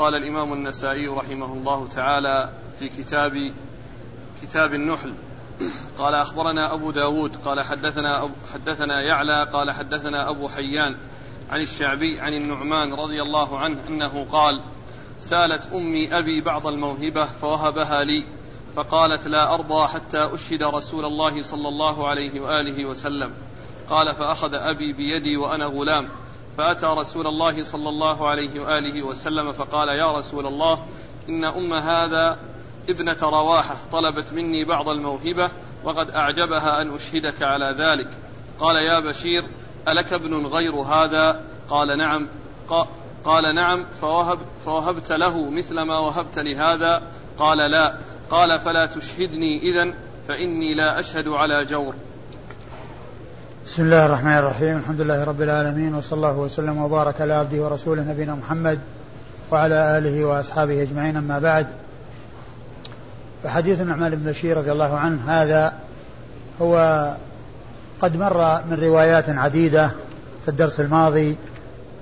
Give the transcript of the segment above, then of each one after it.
قال الإمام النسائي رحمه الله تعالى في كتاب كتاب النحل. قال أخبرنا أبو داود قال حدثنا أبو حدثنا يعلى قال حدثنا أبو حيان عن الشعبي عن النعمان رضي الله عنه أنه قال سالت أمي أبي بعض الموهبة فوهبها لي فقالت لا أرضى حتى أشهد رسول الله صلى الله عليه وآله وسلم. قال فأخذ أبي بيدي وأنا غلام. فأتى رسول الله صلى الله عليه وآله وسلم فقال يا رسول الله إن أم هذا ابنة رواحة طلبت مني بعض الموهبة وقد أعجبها أن أشهدك على ذلك. قال يا بشير ألك ابن غير هذا؟ قال نعم. قال نعم فوهب فوهبت له مثل ما وهبت لهذا؟ قال لا. قال فلا تشهدني إذا فإني لا أشهد على جور. بسم الله الرحمن الرحيم الحمد لله رب العالمين وصلى الله وسلم وبارك على عبده ورسوله نبينا محمد وعلى آله وأصحابه أجمعين أما بعد فحديث النعمان بن بشير رضي الله عنه هذا هو قد مر من روايات عديدة في الدرس الماضي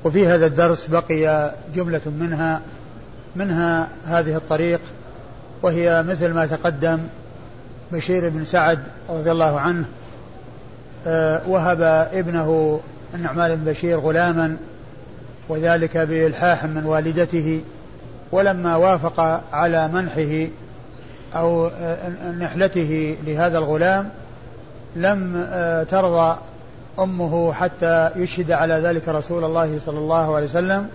وفي هذا الدرس بقي جملة منها منها هذه الطريق وهي مثل ما تقدم بشير بن سعد رضي الله عنه وهب ابنه النعمان بن بشير غلاما وذلك بإلحاح من والدته ولما وافق على منحه أو آه، نحلته لهذا الغلام لم آه، ترضى أمه حتى يشهد على ذلك رسول الله صلى الله عليه وسلم.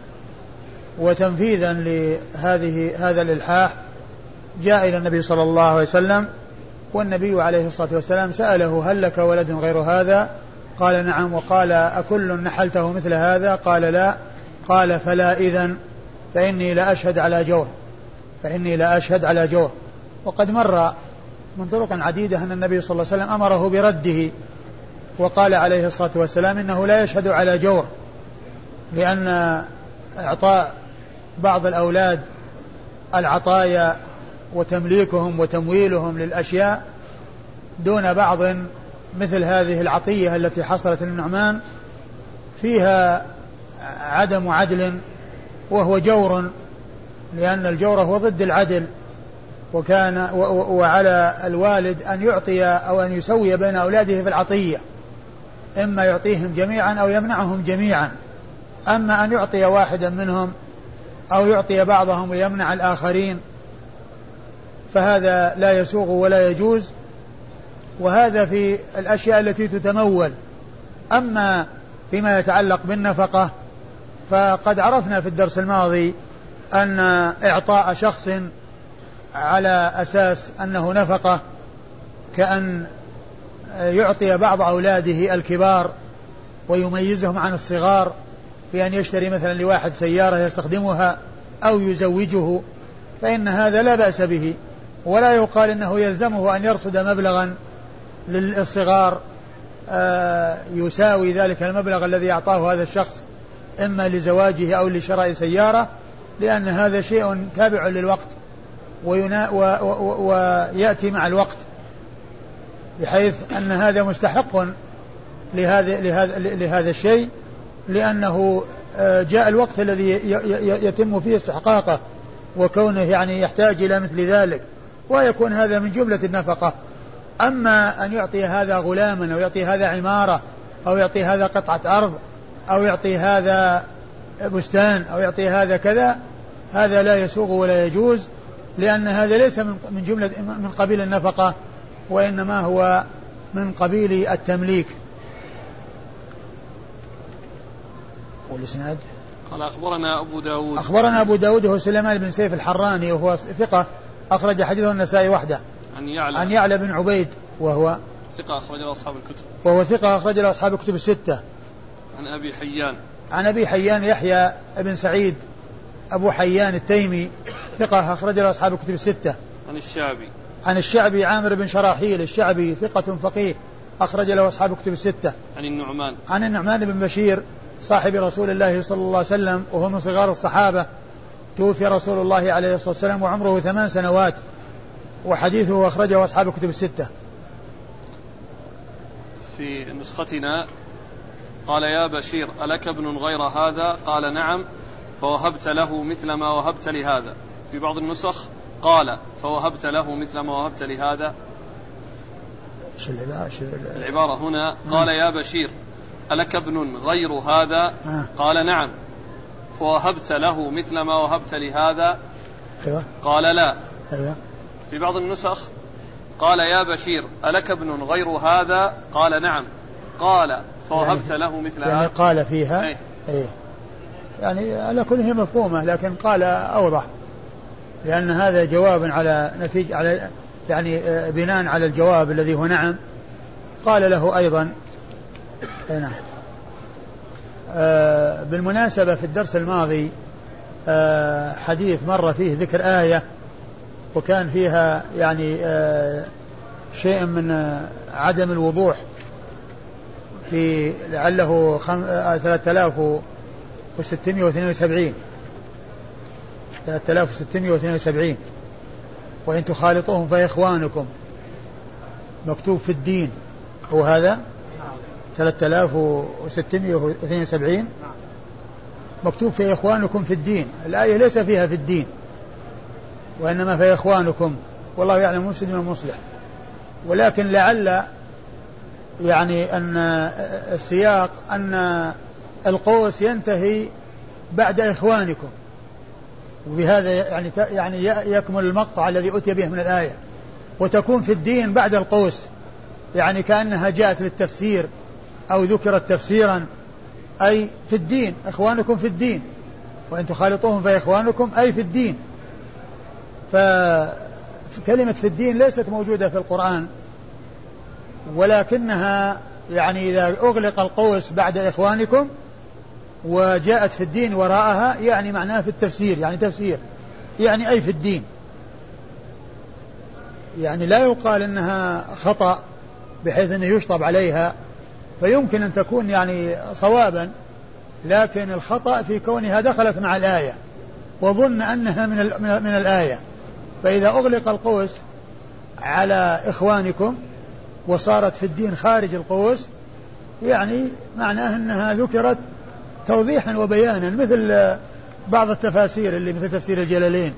وتنفيذا لهذه هذا الإلحاح جاء إلى النبي صلى الله عليه وسلم والنبي عليه الصلاة والسلام سأله هل لك ولد غير هذا؟ قال نعم. وقال أكل نحلته مثل هذا؟ قال لا. قال فلا إذن. فإني لا أشهد على جور. فإني لا أشهد على جور. وقد مر من طرق عديدة أن النبي صلى الله عليه وسلم أمره برده. وقال عليه الصلاة والسلام إنه لا يشهد على جور. لأن إعطاء بعض الأولاد العطايا وتمليكهم وتمويلهم للأشياء دون بعض مثل هذه العطية التي حصلت للنعمان فيها عدم عدل وهو جور لأن الجور هو ضد العدل وكان وعلى الوالد أن يعطي أو أن يسوي بين أولاده في العطية إما يعطيهم جميعا أو يمنعهم جميعا. أما أن يعطي واحدا منهم أو يعطي بعضهم ويمنع الآخرين فهذا لا يسوغ ولا يجوز وهذا في الأشياء التي تتمول أما فيما يتعلق بالنفقة فقد عرفنا في الدرس الماضي أن إعطاء شخص على أساس أنه نفقة كأن يعطي بعض أولاده الكبار ويميزهم عن الصغار بأن يشتري مثلا لواحد سيارة يستخدمها أو يزوجه فإن هذا لا بأس به. ولا يقال إنه يلزمه أن يرصد مبلغا للصغار آه، يساوي ذلك المبلغ الذي أعطاه هذا الشخص إما لزواجه أو لشراء سيارة لأن هذا شيء تابع للوقت وينا و و ويأتي مع الوقت بحيث أن هذا مستحق لهذا لهذا لهذا الشيء لأنه آه، جاء الوقت الذي يتم فيه استحقاقه وكونه يعني يحتاج إلى مثل ذلك. ويكون هذا من جملة النفقة. أما أن يعطي هذا غلاما أو يعطي هذا عمارة أو يعطي هذا قطعة أرض أو يعطي هذا بستان أو يعطي هذا كذا هذا لا يسوغ ولا يجوز لأن هذا ليس من جملة من قبيل النفقة وإنما هو من قبيل التمليك. والإسناد قال أخبرنا أبو داود. أخبرنا أبو داود هو سليمان بن سيف الحراني وهو ثقة. أخرج حديثه النسائي وحده. عن يعلى. عن يعلى بن عبيد وهو ثقة أخرج له أصحاب الكتب. وهو ثقة أخرج له أصحاب الكتب الستة. عن أبي حيان. عن أبي حيان يحيى بن سعيد أبو حيان التيمي ثقة أخرج له أصحاب الكتب الستة. عن الشعبي. عن الشعبي عامر بن شراحيل الشعبي ثقة فقيه أخرج له أصحاب الكتب الستة. عن النعمان. عن النعمان بن بشير صاحب رسول الله صلى الله عليه وسلم وهو من صغار الصحابة توفي رسول الله عليه الصلاة والسلام وعمره ثمان سنوات وحديثه أخرجه أصحاب الكتب الستة. في نسختنا قال يا بشير ألك ابن غير هذا؟ قال نعم فوهبت له مثل ما وهبت لهذا. في بعض النسخ قال فوهبت له مثل ما وهبت لهذا. العبارة هنا قال يا بشير ألك ابن غير هذا؟ آه. قال نعم. فوهبت له مثل ما وهبت لهذا؟ أيوه قال لا. أيوه في بعض النسخ قال يا بشير ألك ابن غير هذا؟ قال نعم. قال فوهبت يعني له مثل يعني هذا. قال فيها؟ أي. إيه. يعني على كل هي مفهومة لكن قال أوضح. لأن هذا جواب على نتيجة على يعني آه، بناء على الجواب الذي هو نعم. قال له أيضا. أي نعم. بالمناسبة في الدرس الماضي آه، حديث مر فيه ذكر آية وكان فيها يعني آه، شيء من آه، عدم الوضوح في لعله خم- آه، 3672 3672 وإن تخالطوهم فإخوانكم مكتوب في الدين. هو هذا؟ 3672 مكتوب في إخوانكم في الدين. الآية ليس فيها في الدين وإنما في إخوانكم. والله يعلم المفسد من المصلح ولكن لعل يعني أن السياق أن القوس ينتهي بعد إخوانكم. وبهذا يعني يعني يكمل المقطع الذي أتي به من الآية. وتكون في الدين بعد القوس. يعني كأنها جاءت للتفسير. أو ذكرت تفسيرا أي في الدين إخوانكم في الدين. وإن تخالطوهم فإخوانكم أي في الدين. فكلمة في الدين ليست موجودة في القرآن ولكنها يعني إذا أغلق القوس بعد إخوانكم وجاءت في الدين وراءها يعني معناها في التفسير يعني تفسير يعني أي في الدين. يعني لا يقال إنها خطأ بحيث إنه يشطب عليها. فيمكن أن تكون يعني صوابا لكن الخطأ في كونها دخلت مع الآية وظن أنها من, من الآية. فإذا أغلق القوس على إخوانكم وصارت في الدين خارج القوس يعني معناه أنها ذكرت توضيحا وبيانا مثل بعض التفاسير اللي مثل تفسير الجلالين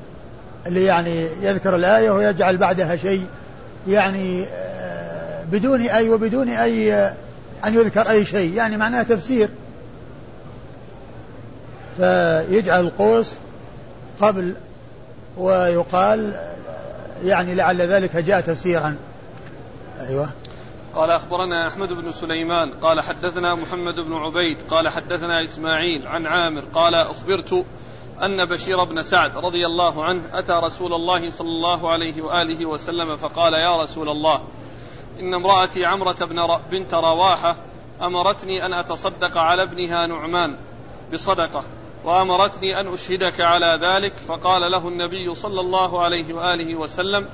اللي يعني يذكر الآية ويجعل بعدها شيء يعني آه، بدون أي وبدون أي آه، أن يذكر أي شيء يعني معناه تفسير. فيجعل القوس قبل ويقال يعني لعل ذلك جاء تفسيرا. أيوه. قال أخبرنا أحمد بن سليمان قال حدثنا محمد بن عبيد قال حدثنا إسماعيل عن عامر قال أخبرت أن بشير بن سعد رضي الله عنه أتى رسول الله صلى الله عليه وآله وسلم فقال يا رسول الله إن امرأتي عمرة بن ر... بنت رواحة أمرتني أن أتصدق على ابنها نعمان بصدقة وأمرتني أن أشهدك على ذلك فقال له النبي صلى الله عليه وآله وسلم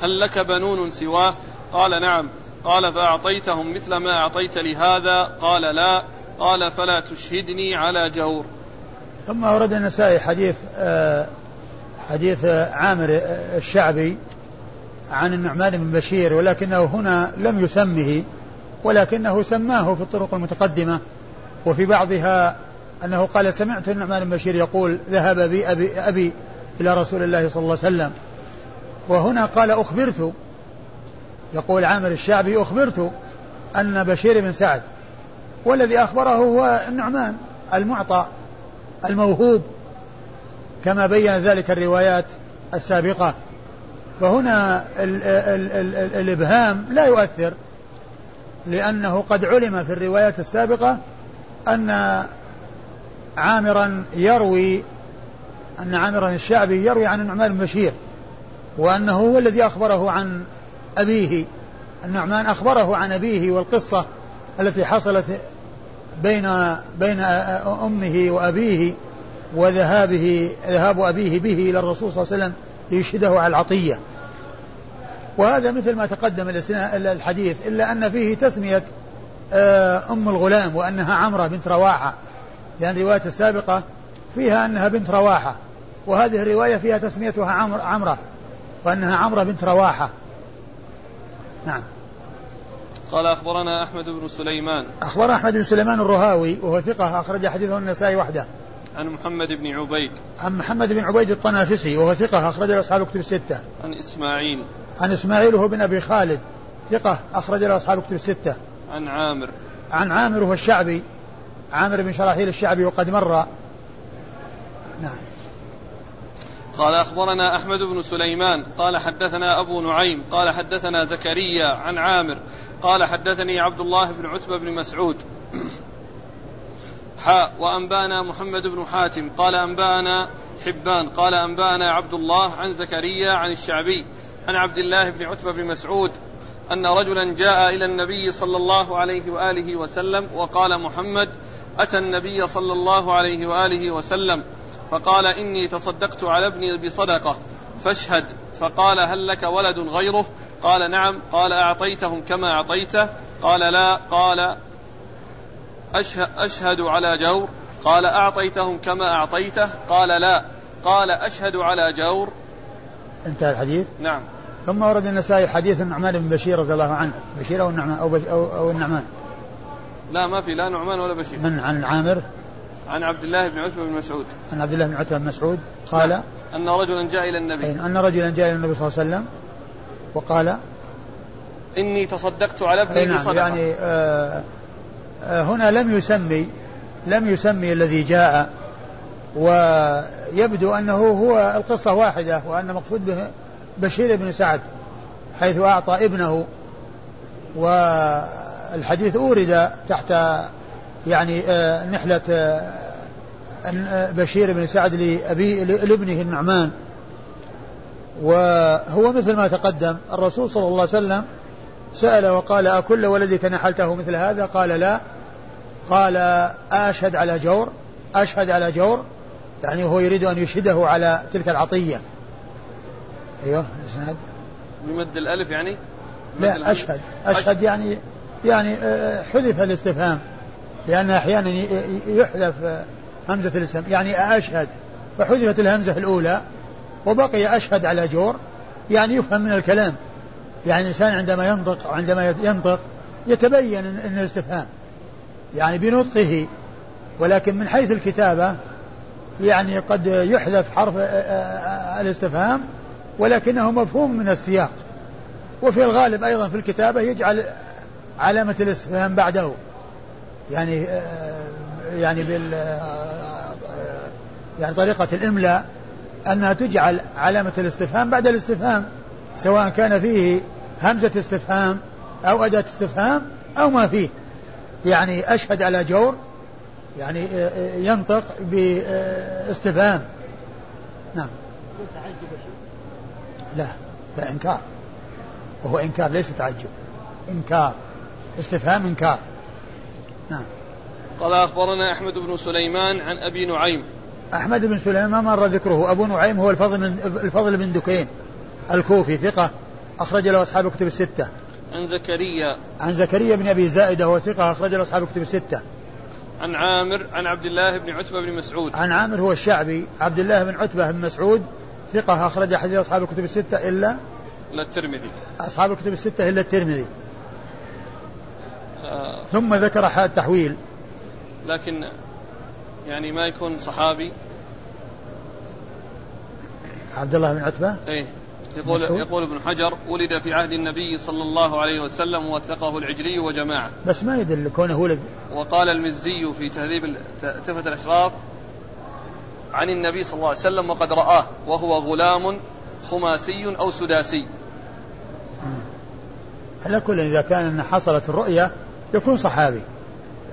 هل لك بنون سواه؟ قال نعم. قال فأعطيتهم مثل ما أعطيت لهذا؟ قال لا. قال فلا تشهدني على جور. ثم أورد النسائي حديث آه، حديث عامر آه، الشعبي عن النعمان بن بشير ولكنه هنا لم يسمه ولكنه سماه في الطرق المتقدمة وفي بعضها أنه قال سمعت النعمان بن بشير يقول ذهب بي أبي, أبي إلى رسول الله صلى الله عليه وسلم. وهنا قال أخبرت. يقول عامر الشعبي أخبرت أن بشير بن سعد والذي أخبره هو النعمان المعطى الموهوب كما بين ذلك الروايات السابقة. فهنا ال ال ال ال الإبهام لا يؤثر لأنه قد علم في الروايات السابقة أن عامرا يروي أن عامرا الشعبي يروي عن النعمان بن بشير وأنه هو الذي أخبره عن أبيه. النعمان أخبره عن أبيه والقصة التي حصلت بين بين أمه وأبيه وذهابه ذهاب أبيه به إلى الرسول صلى الله عليه وسلم ليشهده على العطية. وهذا مثل ما تقدم الحديث إلا أن فيه تسمية أم الغلام وأنها عمرة بنت رواحة. لأن الرواية السابقة فيها أنها بنت رواحة وهذه الرواية فيها تسميتها عمر عمرة وأنها عمرة بنت رواحة. نعم. قال أخبرنا أحمد بن سليمان. أخبر أحمد بن سليمان الرهاوي وهو ثقة أخرج حديثه النسائي وحده. عن محمد بن عبيد. عن محمد بن عبيد الطنافسي وهو ثقة أخرج له أصحاب كتب الستة. عن إسماعيل. عن إسماعيل وهو بن أبي خالد ثقة أخرج له أصحاب كتب الستة. عن عامر. عن عامر وهو الشعبي عامر بن شراحيل الشعبي وقد مر. نعم. قال أخبرنا أحمد بن سليمان قال حدثنا أبو نعيم قال حدثنا زكريا عن عامر قال حدثني عبد الله بن عتبة بن مسعود. حاء وأنبانا محمد بن حاتم قال أنبانا حبان قال أنبانا عبد الله عن زكريا عن الشعبي عن عبد الله بن عتبة بن مسعود أن رجلا جاء إلى النبي صلى الله عليه وآله وسلم وقال محمد أتى النبي صلى الله عليه وآله وسلم فقال إني تصدقت على ابني بصدقة فاشهد. فقال هل لك ولد غيره؟ قال نعم. قال أعطيتهم كما أعطيته؟ قال لا. قال أشهد على جور. قال أعطيتهم كما أعطيته. قال لا. قال أشهد على جور. انتهى الحديث؟ نعم. ثم ورد النسائي حديث النعمان بن بشير رضي الله عنه. بشير أو النعمان أو, بش أو, أو النعمان لا ما في لا نعمان ولا بشير. من؟ عن عامر. عن عبد الله بن عتبة بن مسعود. عن عبد الله بن عتبة بن مسعود. قال نعم. أن رجلا جاء إلى النبي. أن رجلا جاء إلى النبي صلى الله عليه وسلم وقال إني تصدقت على ابني نعم بصدقة. يعني آه آه هنا لم يسمي لم يسمي الذي جاء ويبدو أنه هو القصة واحدة وأن مقصود به بشير بن سعد حيث أعطى ابنه والحديث أورد تحت يعني آه نحلة آه بشير بن سعد لأبي لابنه النعمان. وهو مثل ما تقدم الرسول صلى الله عليه وسلم سأل وقال أكل ولدك نحلته مثل هذا؟ قال لا. قال أشهد على جور أشهد على جور. يعني هو يريد أن يشهده على تلك العطية. أيوه الإسناد بمد الألف يعني؟ لا أشهد. أشهد يعني يعني حذف الاستفهام. لأن أحيانا يحذف همزة الاستفهام. يعني أشهد. فحذفت الهمزة الأولى وبقي أشهد على جور. يعني يفهم من الكلام. يعني الإنسان عندما ينطق عندما ينطق يتبين أن الاستفهام يعني بنطقه ولكن من حيث الكتابة يعني قد يحذف حرف الاستفهام ولكنه مفهوم من السياق. وفي الغالب أيضا في الكتابة يجعل علامة الاستفهام بعده. يعني يعني بال يعني طريقة الإملاء أنها تجعل علامة الاستفهام بعد الاستفهام سواء كان فيه همزة استفهام أو أداة استفهام أو ما فيه. يعني أشهد على جور يعني ينطق باستفهام. نعم. لا لا إنكار. وهو إنكار ليس تعجب. إنكار. استفهام إنكار. نعم. قال أخبرنا أحمد بن سليمان عن أبي نعيم. أحمد بن سليمان مر ذكره. أبو نعيم هو الفضل من الفضل بن دكين. الكوفي ثقة. أخرج له أصحاب كتب الستة. عن زكريا. عن زكريا بن أبي زائدة وهو ثقة أخرج له أصحاب كتب الستة. عن عامر عن عبد الله بن عتبة بن مسعود. عن عامر هو الشعبي عبد الله بن عتبة بن مسعود ثقة أخرج حديث أصحاب الكتب الستة إلا إلا الترمذي. أصحاب الكتب الستة إلا الترمذي. آه. ثم ذكر حال التحويل. لكن يعني ما يكون صحابي. عبد الله بن عتبة؟ إيه. يقول مسعود. يقول ابن حجر ولد في عهد النبي صلى الله عليه وسلم ووثقه العجلي وجماعة. بس ما يدل كونه ولد. وقال المزي في تهذيب تحفة الأشراف عن النبي صلى الله عليه وسلم وقد رآه وهو غلام خماسي أو سداسي. على كل إذا كان حصلت الرؤية يكون صحابي.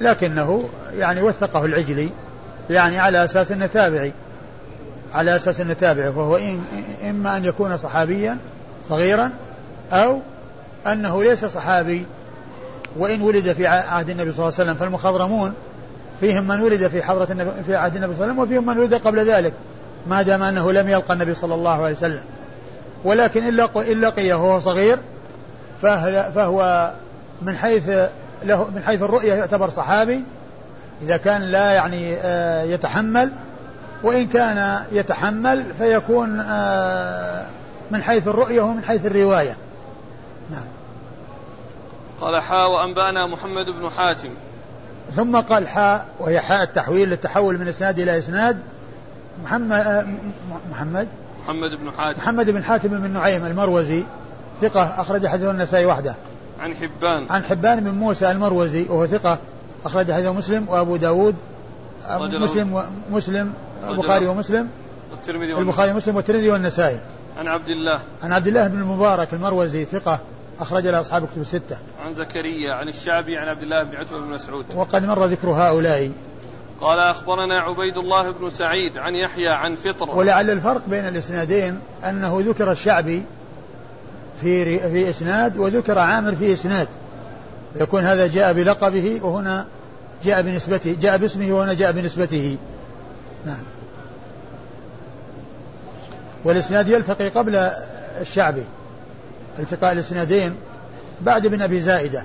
لكنه يعني وثقه العجلي يعني على أساس أنه تابعي. على أساس أنه تابعي فهو إن إما أن يكون صحابيا صغيرا أو أنه ليس صحابي. وإن ولد في عهد النبي صلى الله عليه وسلم فالمخضرمون فيهم من ولد في حضرة النبي في عهد النبي صلى الله عليه وسلم وفيهم من ولد قبل ذلك ما دام أنه لم يلقى النبي صلى الله عليه وسلم. ولكن إن لقيه وهو صغير فهو من حيث له من حيث الرؤية يعتبر صحابي إذا كان لا يعني يتحمل وإن كان يتحمل فيكون من حيث الرؤية ومن حيث الرواية. نعم. قال حا وأنبأنا محمد بن حاتم. ثم قال حاء وهي حاء التحويل للتحول من إسناد إلى إسناد. محمد محمد؟ محمد بن حاتم. محمد بن حاتم بن نعيم المروزي ثقة أخرج حديث النسائي وحده. عن حبان. عن حبان بن موسى المروزي وهو ثقة أخرج حديث مسلم وأبو داود. مسلم مسلم البخاري ومسلم والترمذي البخاري ومسلم والترمذي والنسائي. عن عبد الله. عن عبد الله بن المبارك المروزي ثقة أخرج له أصحاب كتب الستة. عن زكريا عن الشعبي عن عبد الله بن عتبة بن مسعود. وقد مر ذكر هؤلاء. قال أخبرنا عبيد الله بن سعيد عن يحيى عن فطر. ولعل الفرق بين الإسنادين أنه ذكر الشعبي في في إسناد وذكر عامر في إسناد. يكون هذا جاء بلقبه وهنا جاء بنسبته جاء باسمه وهنا جاء بنسبته. نعم. والإسناد يلتقي قبل الشعبي التقاء الإسنادين بعد ابن أبي زائدة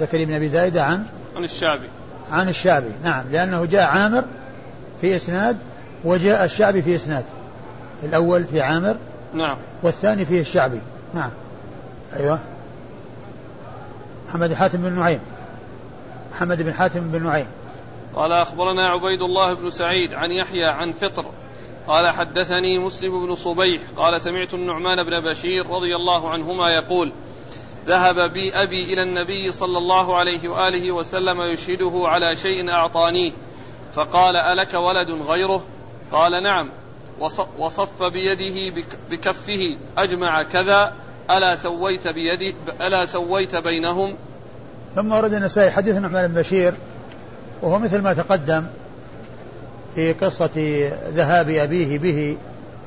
زكريا بن أبي زائدة عن؟ عن الشعبي. عن الشعبي. نعم لأنه جاء عامر في إسناد وجاء الشعبي في إسناد. الأول في عامر نعم. والثاني فيه الشعبي. نعم. أيوه. محمد حاتم بن نعيم. محمد بن حاتم بن نعيم. قال أخبرنا عبيد الله بن سعيد عن يحيى عن فطر. قال حدثني مسلم بن صبيح. قال سمعت النعمان بن بشير رضي الله عنهما يقول ذهب بي أبي إلى النبي صلى الله عليه وآله وسلم يشهده على شيء أعطانيه. فقال ألك ولد غيره؟ قال نعم. وصف بيده بكفه أجمع كذا ألا سويت بيدي ألا سويت بينهم؟ ثم ورد النسائي حديث النعمان بن بشير وهو مثل ما تقدم في قصة ذهاب أبيه به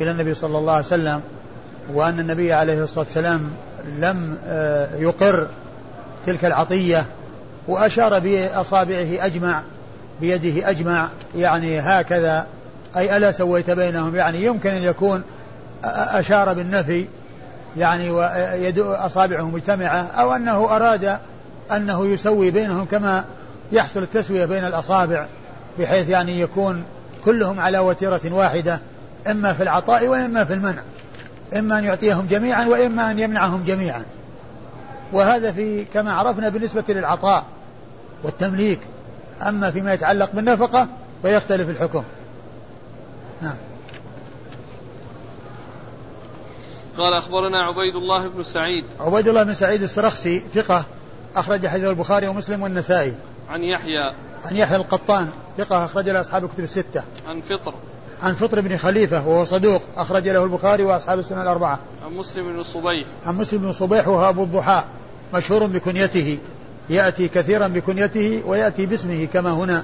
إلى النبي صلى الله عليه وسلم وأن النبي عليه الصلاة والسلام لم آه، يقر تلك العطية وأشار بأصابعه أجمع بيده أجمع يعني هكذا أي ألا سويت بينهم؟ يعني يمكن أن يكون أشار بالنفي يعني أصابعه مجتمعة أو أنه أراد أنه يسوي بينهم كما يحصل التسوية بين الأصابع بحيث يعني يكون كلهم على وتيرة واحدة إما في العطاء وإما في المنع. إما أن يعطيهم جميعا وإما أن يمنعهم جميعا. وهذا في كما عرفنا بالنسبة للعطاء والتمليك. أما فيما يتعلق بالنفقة فيختلف الحكم. نعم. قال أخبرنا عبيد الله بن سعيد. عبيد الله بن سعيد السرخسي ثقة. أخرج حديث البخاري ومسلم والنسائي. عن يحيى. عن يحيى القطان ثقة أخرج له أصحاب الكتب الستة. عن فطر. عن فطر بن خليفة وهو صدوق أخرج له البخاري وأصحاب السنة الأربعة. عن مسلم بن صبيح. عن مسلم بن صبيح وهو أبو الضحى مشهور بكنيته. يأتي كثيرا بكنيته ويأتي باسمه كما هنا.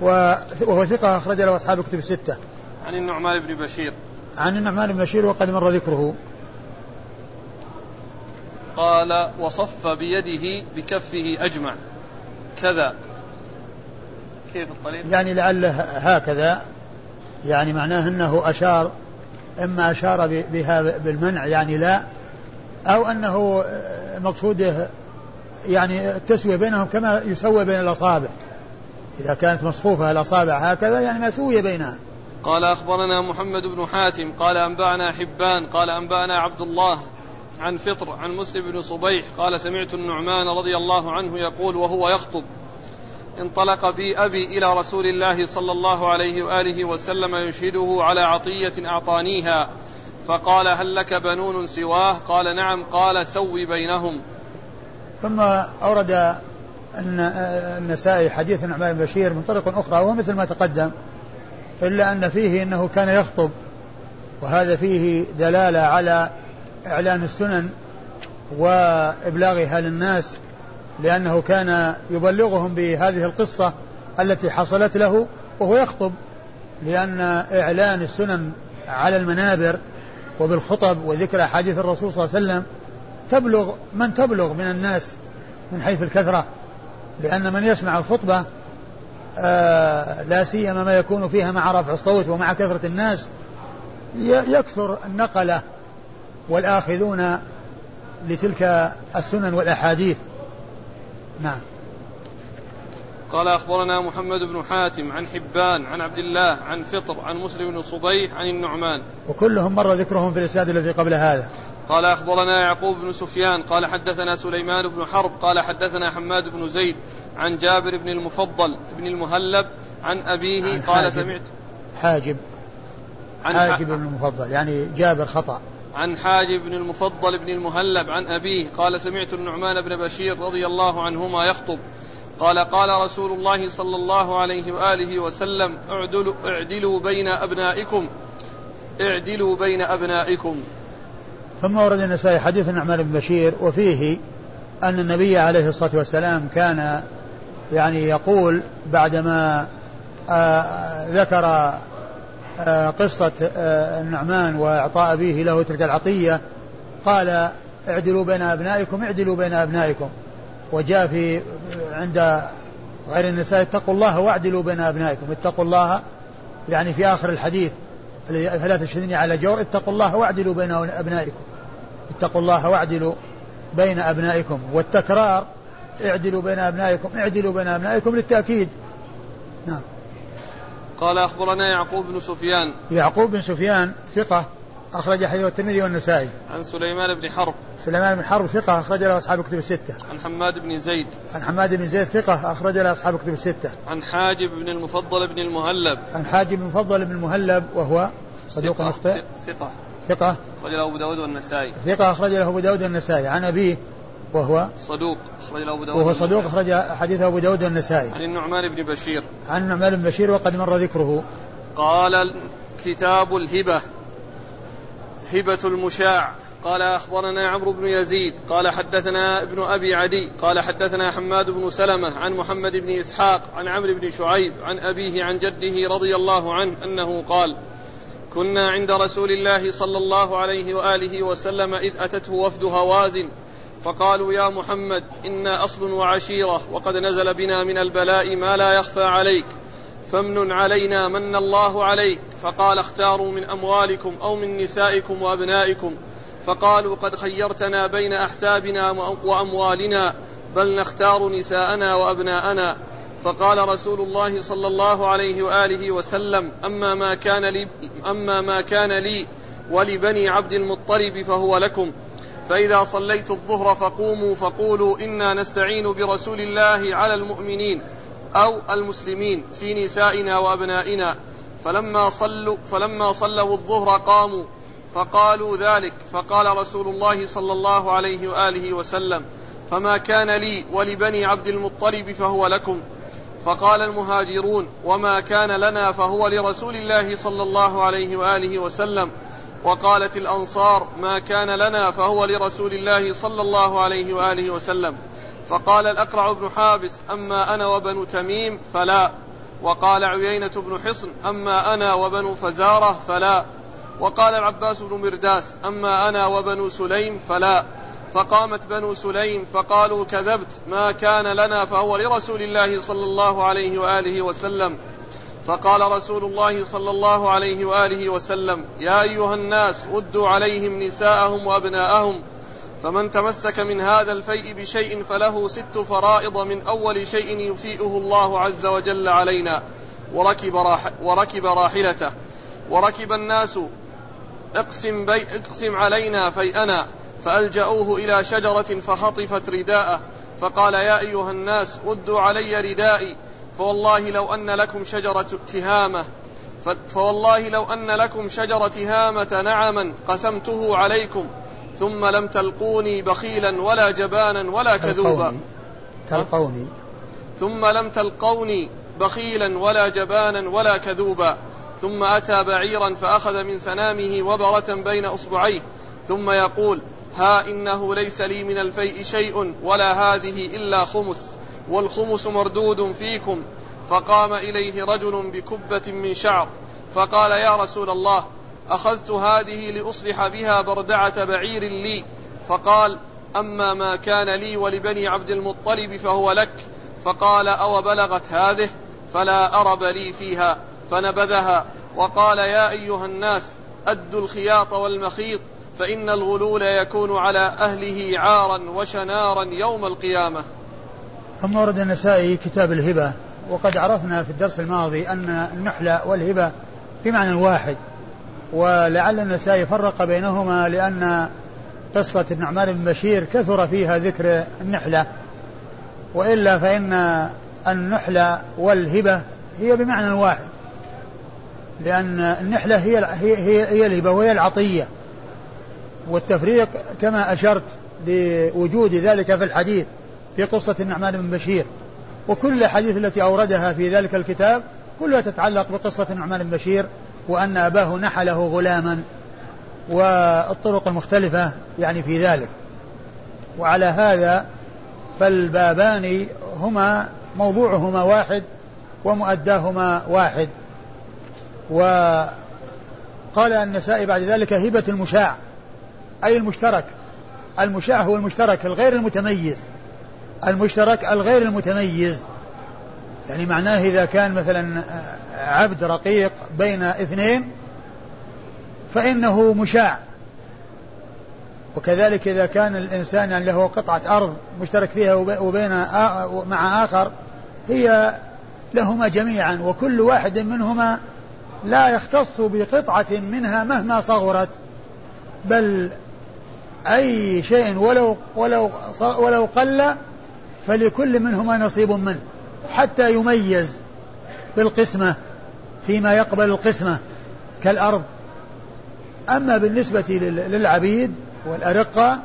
وهو ثقة أخرج له أصحاب الكتب الستة. عن النعمان بن بشير. عن النعمان بن بشير وقد مر ذكره. قال وصف بيده بكفه أجمع. كذا. كيف الطريق؟ يعني لعله هكذا. يعني معناه أنه أشار إما أشار بها بالمنع يعني لا أو أنه مقصوده يعني التسوية بينهم كما يسوى بين الأصابع. إذا كانت مصفوفة الأصابع هكذا يعني ما سوي بينها. قال أخبرنا محمد بن حاتم قال أنبأنا حبان قال أنبأنا عبد الله. عن فطر عن مسلم بن صبيح قال سمعت النعمان رضي الله عنه يقول وهو يخطب. انطلق بي أبي إلى رسول الله صلى الله عليه وآله وسلم يشهده على عطية أعطانيها. فقال هل لك بنون سواه؟ قال نعم. قال سوي بينهم. ثم أورد النسائي حديث النعمان بن بشير من طرق أخرى وهو مثل ما تقدم إلا أن فيه أنه كان يخطب وهذا فيه دلالة على إعلان السنن وإبلاغها للناس لأنه كان يبلغهم بهذه القصة التي حصلت له وهو يخطب لأن إعلان السنن على المنابر وبالخطب وذكر أحاديث الرسول صلى الله عليه وسلم تبلغ من تبلغ من الناس من حيث الكثرة لأن من يسمع الخطبة آه لا سيما ما يكون فيها مع رفع الصوت ومع كثرة الناس يكثر النقلة. والآخذون لتلك السنن والأحاديث. نعم. قال أخبرنا محمد بن حاتم عن حبان عن عبد الله عن فطر عن مسلم بن صبيح عن النعمان. وكلهم مر ذكرهم في الإسناد الذي قبل هذا. قال أخبرنا يعقوب بن سفيان قال حدثنا سليمان بن حرب قال حدثنا حماد بن زيد عن جابر بن المفضل بن المهلب عن أبيه عن قال سمعت حاجب. عن حاجب بن المفضل يعني جابر خطأ. عن حاجب بن المفضل بن المهلب عن أبيه قال سمعت النعمان بن بشير رضي الله عنهما يخطب. قال قال رسول الله صلى الله عليه وآله وسلم اعدلوا, اعدلوا بين أبنائكم. اعدلوا بين أبنائكم. ثم ورد النسائي حديث النعمان بن بشير وفيه أن النبي عليه الصلاة والسلام كان يعني يقول بعدما آه ذكر قصة آه النعمان وإعطاء أبيه له تلك العطية قال اعدلوا بين أبنائكم اعدلوا بين أبنائكم. وجاء في عند غير النساء اتقوا الله واعدلوا بين أبنائكم. اتقوا الله يعني في آخر الحديث فلا تشهدني على جور اتقوا الله واعدلوا بين أبنائكم. اتقوا الله واعدلوا بين أبنائكم. والتكرار اعدلوا بين أبنائكم اعدلوا بين أبنائكم للتأكيد. نعم. قال أخبرنا يعقوب بن سفيان يعقوب بن سفيان ثقة أخرج حديث الترمذي والنسائي. عن سليمان بن حرب. سليمان بن حرب ثقة أخرج له أصحاب الكتب الستة. عن حماد بن زيد. عن حماد بن زيد ثقة أخرج له أصحاب الكتب الستة. عن حاجب بن المفضل بن المهلب. عن حاجب بن المفضل بن المهلب وهو صدوق مخطئ. ثقة. ثقة. أخرج له أبو داود والنسائي. ثقة أخرج له أبو داود والنسائي عن أبيه وهو صدوق أخرج أبو داود وهو صدوق أخرج حديث أبو داود والنسائي. عن النعمان بن بشير. عن النعمان بن بشير وقد مر ذكره. قال كتاب الهبة هبة المشاع. قال أخبرنا عمرو بن يزيد. قال حدثنا ابن أبي عدي. قال حدثنا حماد بن سلمة عن محمد بن إسحاق عن عمرو بن شعيب عن أبيه عن جده رضي الله عنه أنه قال كنا عند رسول الله صلى الله عليه وآله وسلم إذ أتته وفد هوازن فقالوا يا محمد إنا أصل وعشيرة وقد نزل بنا من البلاء ما لا يخفى عليك. فامن علينا من الله عليك. فقال اختاروا من أموالكم أو من نسائكم وأبنائكم. فقالوا قد خيرتنا بين أحسابنا وأموالنا بل نختار نساءنا وأبناءنا. فقال رسول الله صلى الله عليه وآله وسلم أما ما كان لي أما ما كان لي ولبني عبد المطلب فهو لكم. فإذا صليت الظهر فقوموا فقولوا إنا نستعين برسول الله على المؤمنين أو المسلمين في نسائنا وأبنائنا. فلما صلوا فلما صلوا الظهر قاموا فقالوا ذلك. فقال رسول الله صلى الله عليه وآله وسلم فما كان لي ولبني عبد المطلب فهو لكم. فقال المهاجرون وما كان لنا فهو لرسول الله صلى الله عليه وآله وسلم. وقالت الأنصار ما كان لنا فهو لرسول الله صلى الله عليه وآله وسلم. فقال الأقرع بن حابس أما أنا وبنو تميم فلا. وقال عيينة بن حصن أما أنا وبنو فزارة فلا. وقال العباس بن مرداس أما أنا وبنو سليم فلا. فقامت بنو سليم فقالوا كذبت ما كان لنا فهو لرسول الله صلى الله عليه وآله وسلم. فقال رسول الله صلى الله عليه وآله وسلم يا أيها الناس ردوا عليهم نساءهم وأبناءهم فمن تمسك من هذا الفيء بشيء فله ست فرائض من أول شيء يفيئه الله عز وجل علينا وركب, راح وركب راحلته وركب الناس اقسم, بي اقسم علينا فيئنا فألجأوه إلى شجرة فخطفت رداءه فقال يا أيها الناس ردوا علي ردائي فوالله لو أن لكم شجرة تهامة فوالله لو أن لكم شجرة تهامة نعما قسمته عليكم ثم لم تلقوني بخيلا ولا جبانا ولا كذوبا. تلقوني. ثم لم تلقوني بخيلا ولا جبانا ولا كذوبا. ثم أتى بعيرا فأخذ من سنامه وبرة بين أصبعيه ثم يقول ها إنه ليس لي من الفيء شيء ولا هذه إلا خمس. والخمس مردود فيكم. فقام إليه رجل بكبة من شعر فقال يا رسول الله أخذت هذه لأصلح بها بردعة بعير لي. فقال أما ما كان لي ولبني عبد المطلب فهو لك. فقال أو بلغت هذه؟ فلا أرب لي فيها. فنبذها وقال يا أيها الناس أدوا الخياط والمخيط فإن الغلول يكون على أهله عارا وشنارا يوم القيامة. ثم ورد النسائي كتاب الهبة وقد عرفنا في الدرس الماضي أن النحلة والهبة في معنى واحد ولعل النسائي فرق بينهما لأن قصة النعمان بن بشير كثر فيها ذكر النحلة وإلا فإن النحلة والهبة هي بمعنى واحد لأن النحلة هي هي هي, هي الهبة وهي العطية والتفريق كما أشرت لوجود ذلك في الحديث. في قصة النعمان بن بشير. وكل الأحاديث التي أوردها في ذلك الكتاب كلها تتعلق بقصة النعمان بن بشير وأن أباه نحله غلاما. والطرق المختلفة يعني في ذلك. وعلى هذا فالبابان هما موضوعهما واحد ومؤداهما واحد. وقال النسائي بعد ذلك هبة المشاع أي المشترك. المشاع هو المشترك الغير المتميز. المشترك الغير المتميز. يعني معناه إذا كان مثلا عبد رقيق بين اثنين فإنه مشاع. وكذلك إذا كان الإنسان يعني له قطعة أرض مشترك فيها وبين مع آخر هي لهما جميعا وكل واحد منهما لا يختص بقطعة منها مهما صغرت. بل أي شيء ولو ولو ولو قل فلكل منهما نصيب منه حتى يميز بالقسمة فيما يقبل القسمة كالأرض. أما بالنسبة للعبيد والأرقة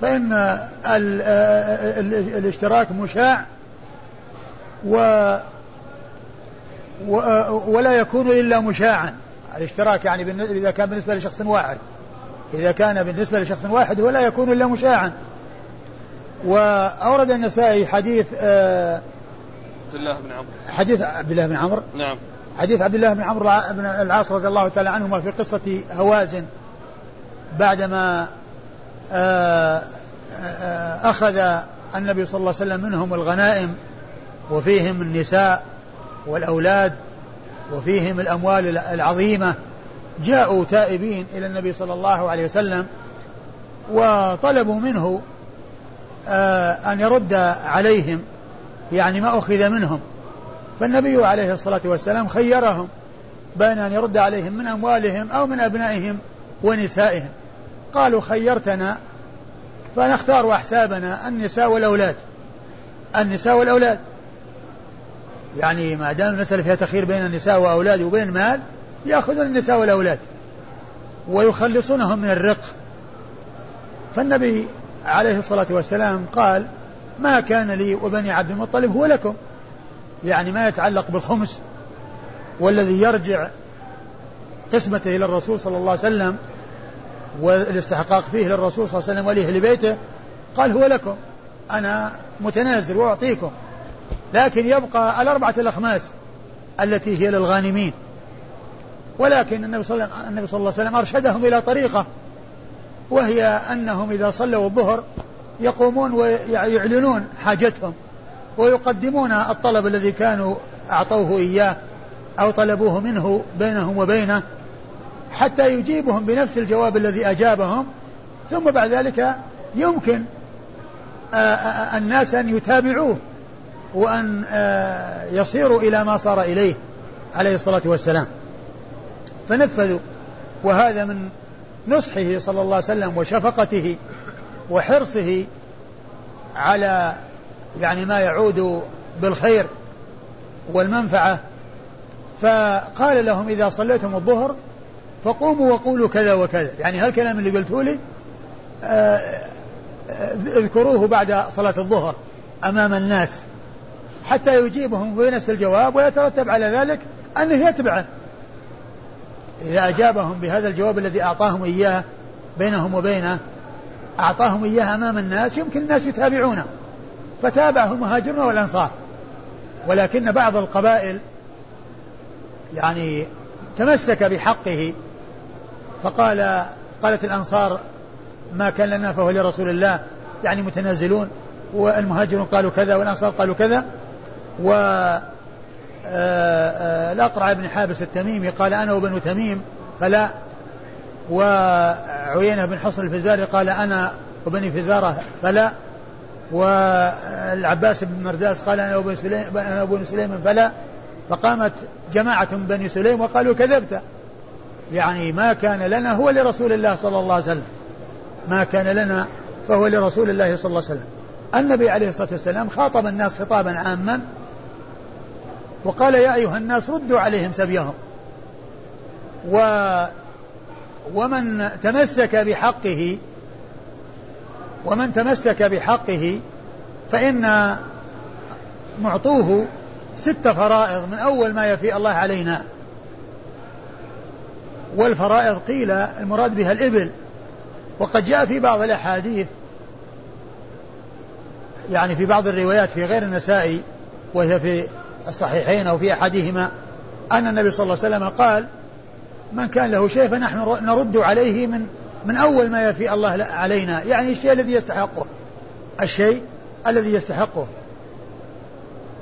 فإن الاشتراك مشاع و ولا يكون إلا مشاعا. الاشتراك يعني إذا كان بالنسبة لشخص واحد إذا كان بالنسبة لشخص واحد ولا يكون إلا مشاعا. وأورد النسائي حديث آه، عبد الله بن عمرو. حديث عبد الله بن عمرو. نعم. حديث عبد الله بن عمرو بن العاص رضي الله تعالى عنهما في قصة هوازن بعدما آه، آه، أخذ النبي صلى الله عليه وسلم منهم الغنائم وفيهم النساء والأولاد وفيهم الأموال العظيمة. جاءوا تائبين إلى النبي صلى الله عليه وسلم وطلبوا منه أن يرد عليهم يعني ما أخذ منهم. فالنبي عليه الصلاة والسلام خيرهم بين أن يرد عليهم من أموالهم أو من أبنائهم ونسائهم. قالوا خيرتنا فنختار أحسابنا النساء والأولاد. النساء والأولاد. يعني ما دام المسألة فيها تخيير بين النساء وأولاد وبين المال يأخذون النساء والأولاد ويخلصونهم من الرق. فالنبي عليه الصلاة والسلام قال ما كان لي وبني عبد المطلب هو لكم. يعني ما يتعلق بالخمس والذي يرجع قسمته إلى الرسول صلى الله عليه وسلم والاستحقاق فيه للرسول صلى الله عليه وسلم ولأهل بيته قال هو لكم. أنا متنازل وأعطيكم. لكن يبقى الأربعة الأخماس التي هي للغانمين. ولكن النبي صلى النبي صلى الله عليه وسلم أرشدهم إلى طريقة وهي أنهم إذا صلوا الظهر يقومون ويعلنون حاجتهم ويقدمون الطلب الذي كانوا أعطوه إياه أو طلبوه منه بينهم وبينه حتى يجيبهم بنفس الجواب الذي أجابهم. ثم بعد ذلك يمكن الناس أن يتابعوه وأن يصيروا إلى ما صار إليه عليه الصلاة والسلام. فنفذوا. وهذا من نصحه صلى الله عليه وسلم وشفقته وحرصه على يعني ما يعود بالخير والمنفعة. فقال لهم إذا صليتم الظهر فقوموا وقولوا كذا وكذا. يعني هالكلام اللي قلته لي؟ آه، آه، اذكروه بعد صلاة الظهر أمام الناس. حتى يجيبهم بنفس الجواب ويترتب على ذلك أنه يتبعه. إذا أجابهم بهذا الجواب الذي أعطاهم إياه بينهم وبينه أعطاهم إياه أمام الناس يمكن الناس يتابعونه فتابعه المهاجرون والأنصار. ولكن بعض القبائل يعني تمسك بحقه فقال قالت الأنصار ما كان لنا فهو لرسول الله. يعني متنازلون والمهاجرون قالوا كذا والأنصار قالوا كذا و الأقرع بن حابس التميمي قال أنا وبنو تميم فلا. وعيينة بن حصن الفزاري قال أنا وبني فزارة فلا. والعباس بن مرداس قال أنا وبن سليم أنا وبن سليم فلا. فقامت جماعة من بني سليم وقالوا كذبت. يعني ما كان لنا هو لرسول الله صلى الله عليه وسلم. ما كان لنا فهو لرسول الله صلى الله عليه وسلم. النبي عليه الصلاة والسلام خاطب الناس خطابا عاما. وقال يا أيها الناس ردوا عليهم سبيهم. و ومن تمسك بحقه ومن تمسك بحقه فإن معطوه ست فرائض من أول ما يفي الله علينا. والفرائض قيل المراد بها الإبل. وقد جاء في بعض الأحاديث يعني في بعض الروايات في غير النسائي وهي في الصحيحين أو في أحدهما أن النبي صلى الله عليه وسلم قال من كان له شيء فنحن نرد عليه من من أول ما يفي الله علينا. يعني الشيء الذي يستحقه. الشيء الذي يستحقه.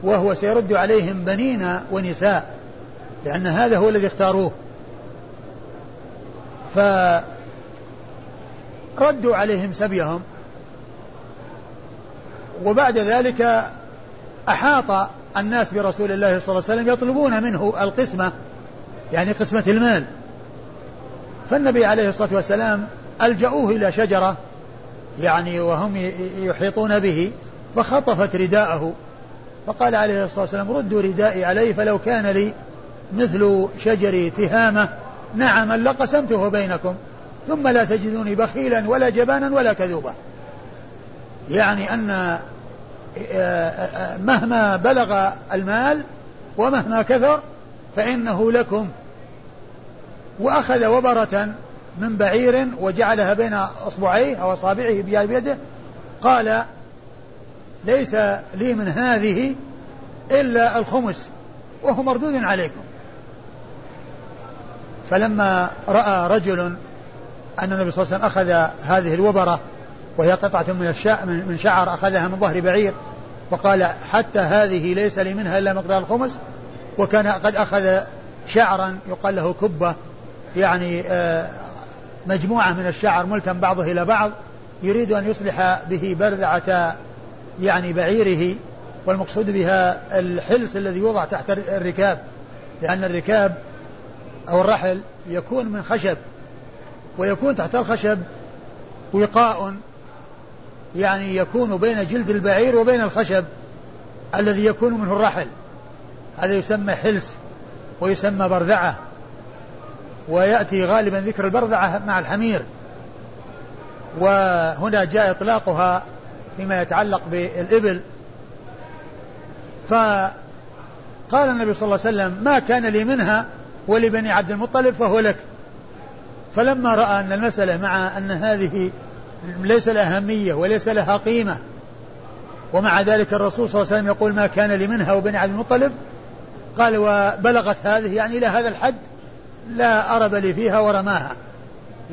وهو سيرد عليهم بنين ونساء. لأن هذا هو الذي اختاروه. فردوا عليهم سبيهم. وبعد ذلك أحاط الناس برسول الله صلى الله عليه وسلم يطلبون منه القسمة يعني قسمة المال. فالنبي عليه الصلاة والسلام ألجأوه إلى شجرة يعني وهم يحيطون به فخطفت رداءه. فقال عليه الصلاة والسلام ردوا ردائي علي فلو كان لي مثل شجر تهامة نعم لقسمته بينكم ثم لا تجدوني بخيلا ولا جبانا ولا كذوبا. يعني أن مهما بلغ المال ومهما كثر فإنه لكم. وأخذ وبرة من بعير وجعلها بين أصبعيه أو أصابعه بيده قال ليس لي من هذه إلا الخمس وهو مردود عليكم. فلما رأى رجل أن النبي صلى الله عليه وسلم أخذ هذه الوبرة وهي قطعة من من شعر أخذها من ظهر بعير. وقال حتى هذه ليس لي منها إلا مقدار الخمس. وكان قد أخذ شعرا يقال له كبة يعني آه، مجموعة من الشعر ملتم بعضه إلى بعض يريد أن يصلح به برذعة يعني بعيره. والمقصود بها الحلس الذي يوضع تحت الركاب لأن الركاب أو الرحل يكون من خشب. ويكون تحت الخشب وقاء يعني يكون بين جلد البعير وبين الخشب الذي يكون منه الرحل. هذا يسمى حلس ويسمى برذعة ويأتي غالبا ذكر البرذعة مع الحمير. وهنا جاء إطلاقها فيما يتعلق بالإبل. فقال النبي صلى الله عليه وسلم ما كان لي منها ولبني عبد المطلب فهو لك. فلما رأى أن المسألة مع أن هذه ليس لها أهمية وليس لها قيمة. ومع ذلك الرسول صلى الله عليه وسلم يقول ما كان لي منها وبني عبد المطلب. قال وبلغت هذه يعني إلى هذا الحد لا أرب لي فيها ورماها.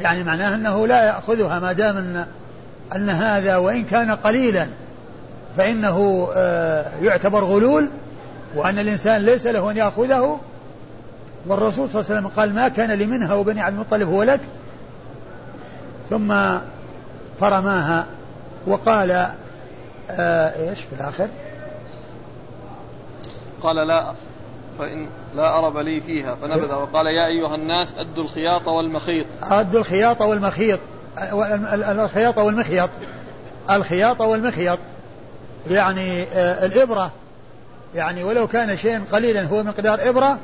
يعني معناه أنه لا يأخذها ما دام أن, أن هذا وإن كان قليلا فإنه آه، يعتبر غلول وأن الإنسان ليس له أن يأخذه. والرسول صلى الله عليه وسلم قال ما كان لي منها وبني عبد المطلب هو لك. ثم فرماها وقال آه إيش في الآخر؟ قال لا فإن لا أرب لي فيها فنبذ. وقال يا أيها الناس أدوا الخياط والمخيط. أدوا الخياط والمخيط. الخياط والمخيط. الخياط والمخيط. يعني آه، الإبرة. يعني ولو كان شيئا قليلا هو مقدار إبرة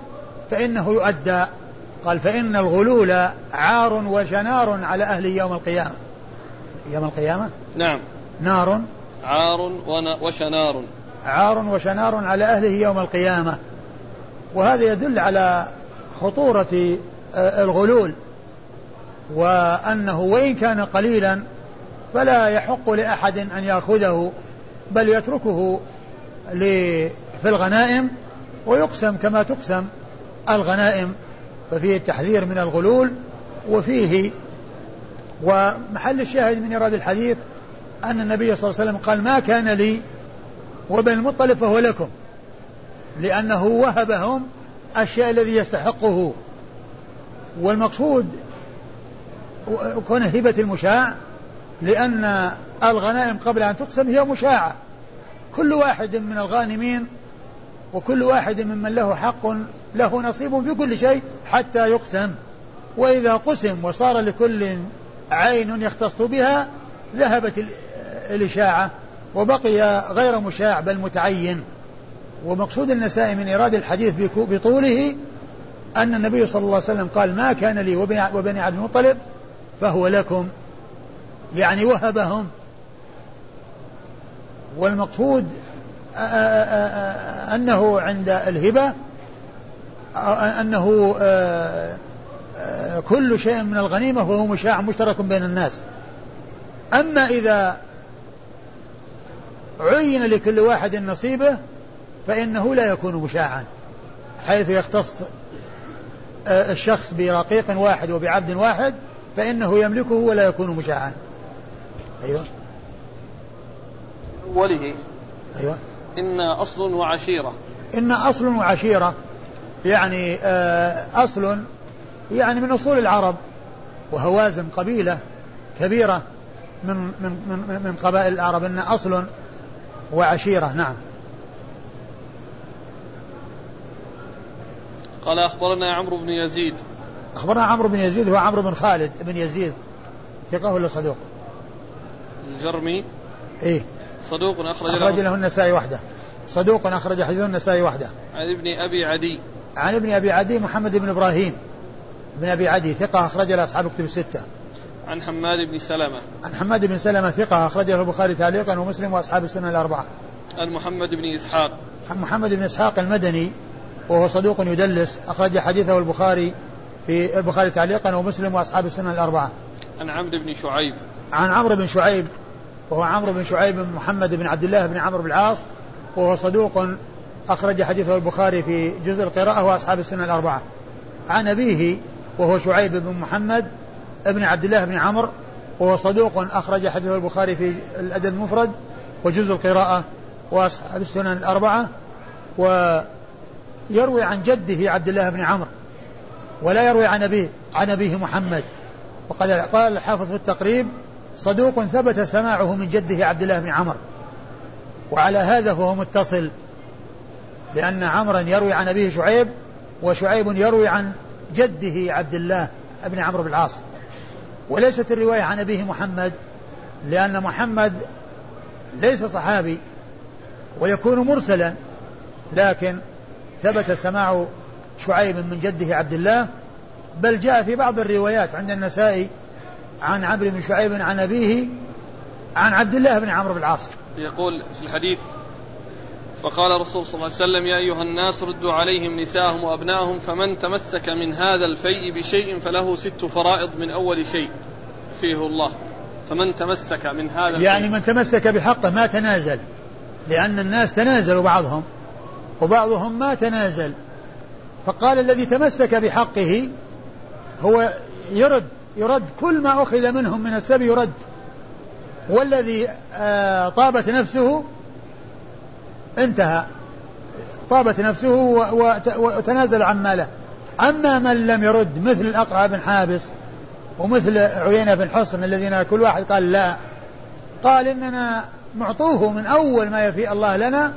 فإنه يؤدى. قال فإن الغلول عار وشنار على أهل يوم القيامة. يوم القيامة؟ نعم. نار. عار وشنار. عار وشنار على أهله يوم القيامة. وهذا يدل على خطورة آه، الغلول. وأنه وإن كان قليلا فلا يحق لأحد أن يأخذه بل يتركه في الغنائم ويقسم كما تقسم الغنائم. ففيه التحذير من الغلول وفيه ومحل الشاهد من إيراد الحديث أن النبي صلى الله عليه وسلم قال ما كان لي وبن المطلب فهو لكم لأنه وهبهم الشيء الذي يستحقه. والمقصود كون هبة المشاع لأن الغنائم قبل أن تقسم هي مشاعة. كل واحد من الغانمين وكل واحد ممن له حق له نصيب في كل شيء حتى يقسم. وإذا قسم وصار لكل عين يختص بها ذهبت الإشاعة وبقي غير مشاع بل متعين. ومقصود النسائي من إيراد الحديث بطوله أن النبي صلى الله عليه وسلم قال ما كان لي وبني عبد المطلب فهو لكم. يعني وهبهم. والمقصود أنه عند الهبة أنه كل شيء من الغنيمة وهو مشاع مشترك بين الناس. أما إذا عين لكل واحد نصيبه فإنه لا يكون مشاعا حيث يختص الشخص برقيق واحد وبعبد واحد فإنه يملكه ولا يكون مشاعا. أيوه. أوله أيوه. إن أصل وعشيرة. إن أصل وعشيرة يعني آه، أصل يعني من أصول العرب وهوازن قبيلة كبيرة من من من من قبائل العرب إن أصل وعشيرة. نعم. قال أخبرنا عمرو بن يزيد. أخبرنا عمرو بن يزيد هو عمرو بن خالد بن يزيد ثقة ولا صدوق؟ الجرمي. إيه. صدوق أخرج, أخرج له النسائي وحده. صدوق أخرج حديث النسائي وحده. عن ابن أبي عدي. عن ابن أبي عدي محمد بن إبراهيم. بن أبي عدي ثقة أخرج له أصحاب كتب الستة. عن حماد بن سلمة. عن حماد بن سلمة ثقة أخرجه البخاري تعليقا ومسلم وأصحاب السنة الأربعة. عن محمد بن إسحاق. عن محمد بن إسحاق المدني وهو صدوق يدلس أخرج حديثه البخاري في البخاري تعليقا ومسلم وأصحاب السنة الأربعة. عن عمرو بن شعيب. عن عمرو بن شعيب وهو عمرو بن شعيب بن محمد بن عبد الله بن عمرو بن العاص وهو صدوق أخرج حديثه البخاري في جزء القراءة وأصحاب السنة الأربعة. عن أبيه وهو شعيب بن محمد بن عبد الله بن عمرو وهو صدوق أخرج حديثه البخاري في الأدب المفرد وجزء القراءة وأصحاب السنن الأربعة ويروي عن جده عبد الله بن عمرو ولا يروي عن أبيه عن أبيه محمد. وقد قال الحافظ في التقريب صدوق ثبت سماعه من جده عبد الله بن عمرو. وعلى هذا فهو متصل لأن عمرا يروي عن أبيه شعيب وشعيب يروي عن جده عبد الله بن عمرو بن العاص. وليست الرواية عن أبيه محمد لأن محمد ليس صحابي ويكون مرسلا لكن ثبت سماع شعيب من جده عبد الله بل جاء في بعض الروايات عند النسائي عن عمرو بن شعيب عن أبيه عن عبد الله بن عمرو بن العاص. يقول في الحديث فقال الرسول صلى الله عليه وسلم يا أيها الناس ردوا عليهم نساءهم وأبناءهم فمن تمسك من هذا الفيء بشيء فله ست فرائض من أول شيء فيه الله. فمن تمسك من هذا يعني من تمسك بحقه ما تنازل لأن الناس تنازلوا بعضهم وبعضهم ما تنازل. فقال الذي تمسك بحقه هو يرد يرد كل ما أخذ منهم من السبي يرد. والذي آه، طابت نفسه انتهى. طابت نفسه وتنازل عن ماله. أما من لم يرد مثل الأقرع بن حابس ومثل عيينة بن حصن الذين كل واحد قال لا. قال إننا معطوه من أول ما يفي الله لنا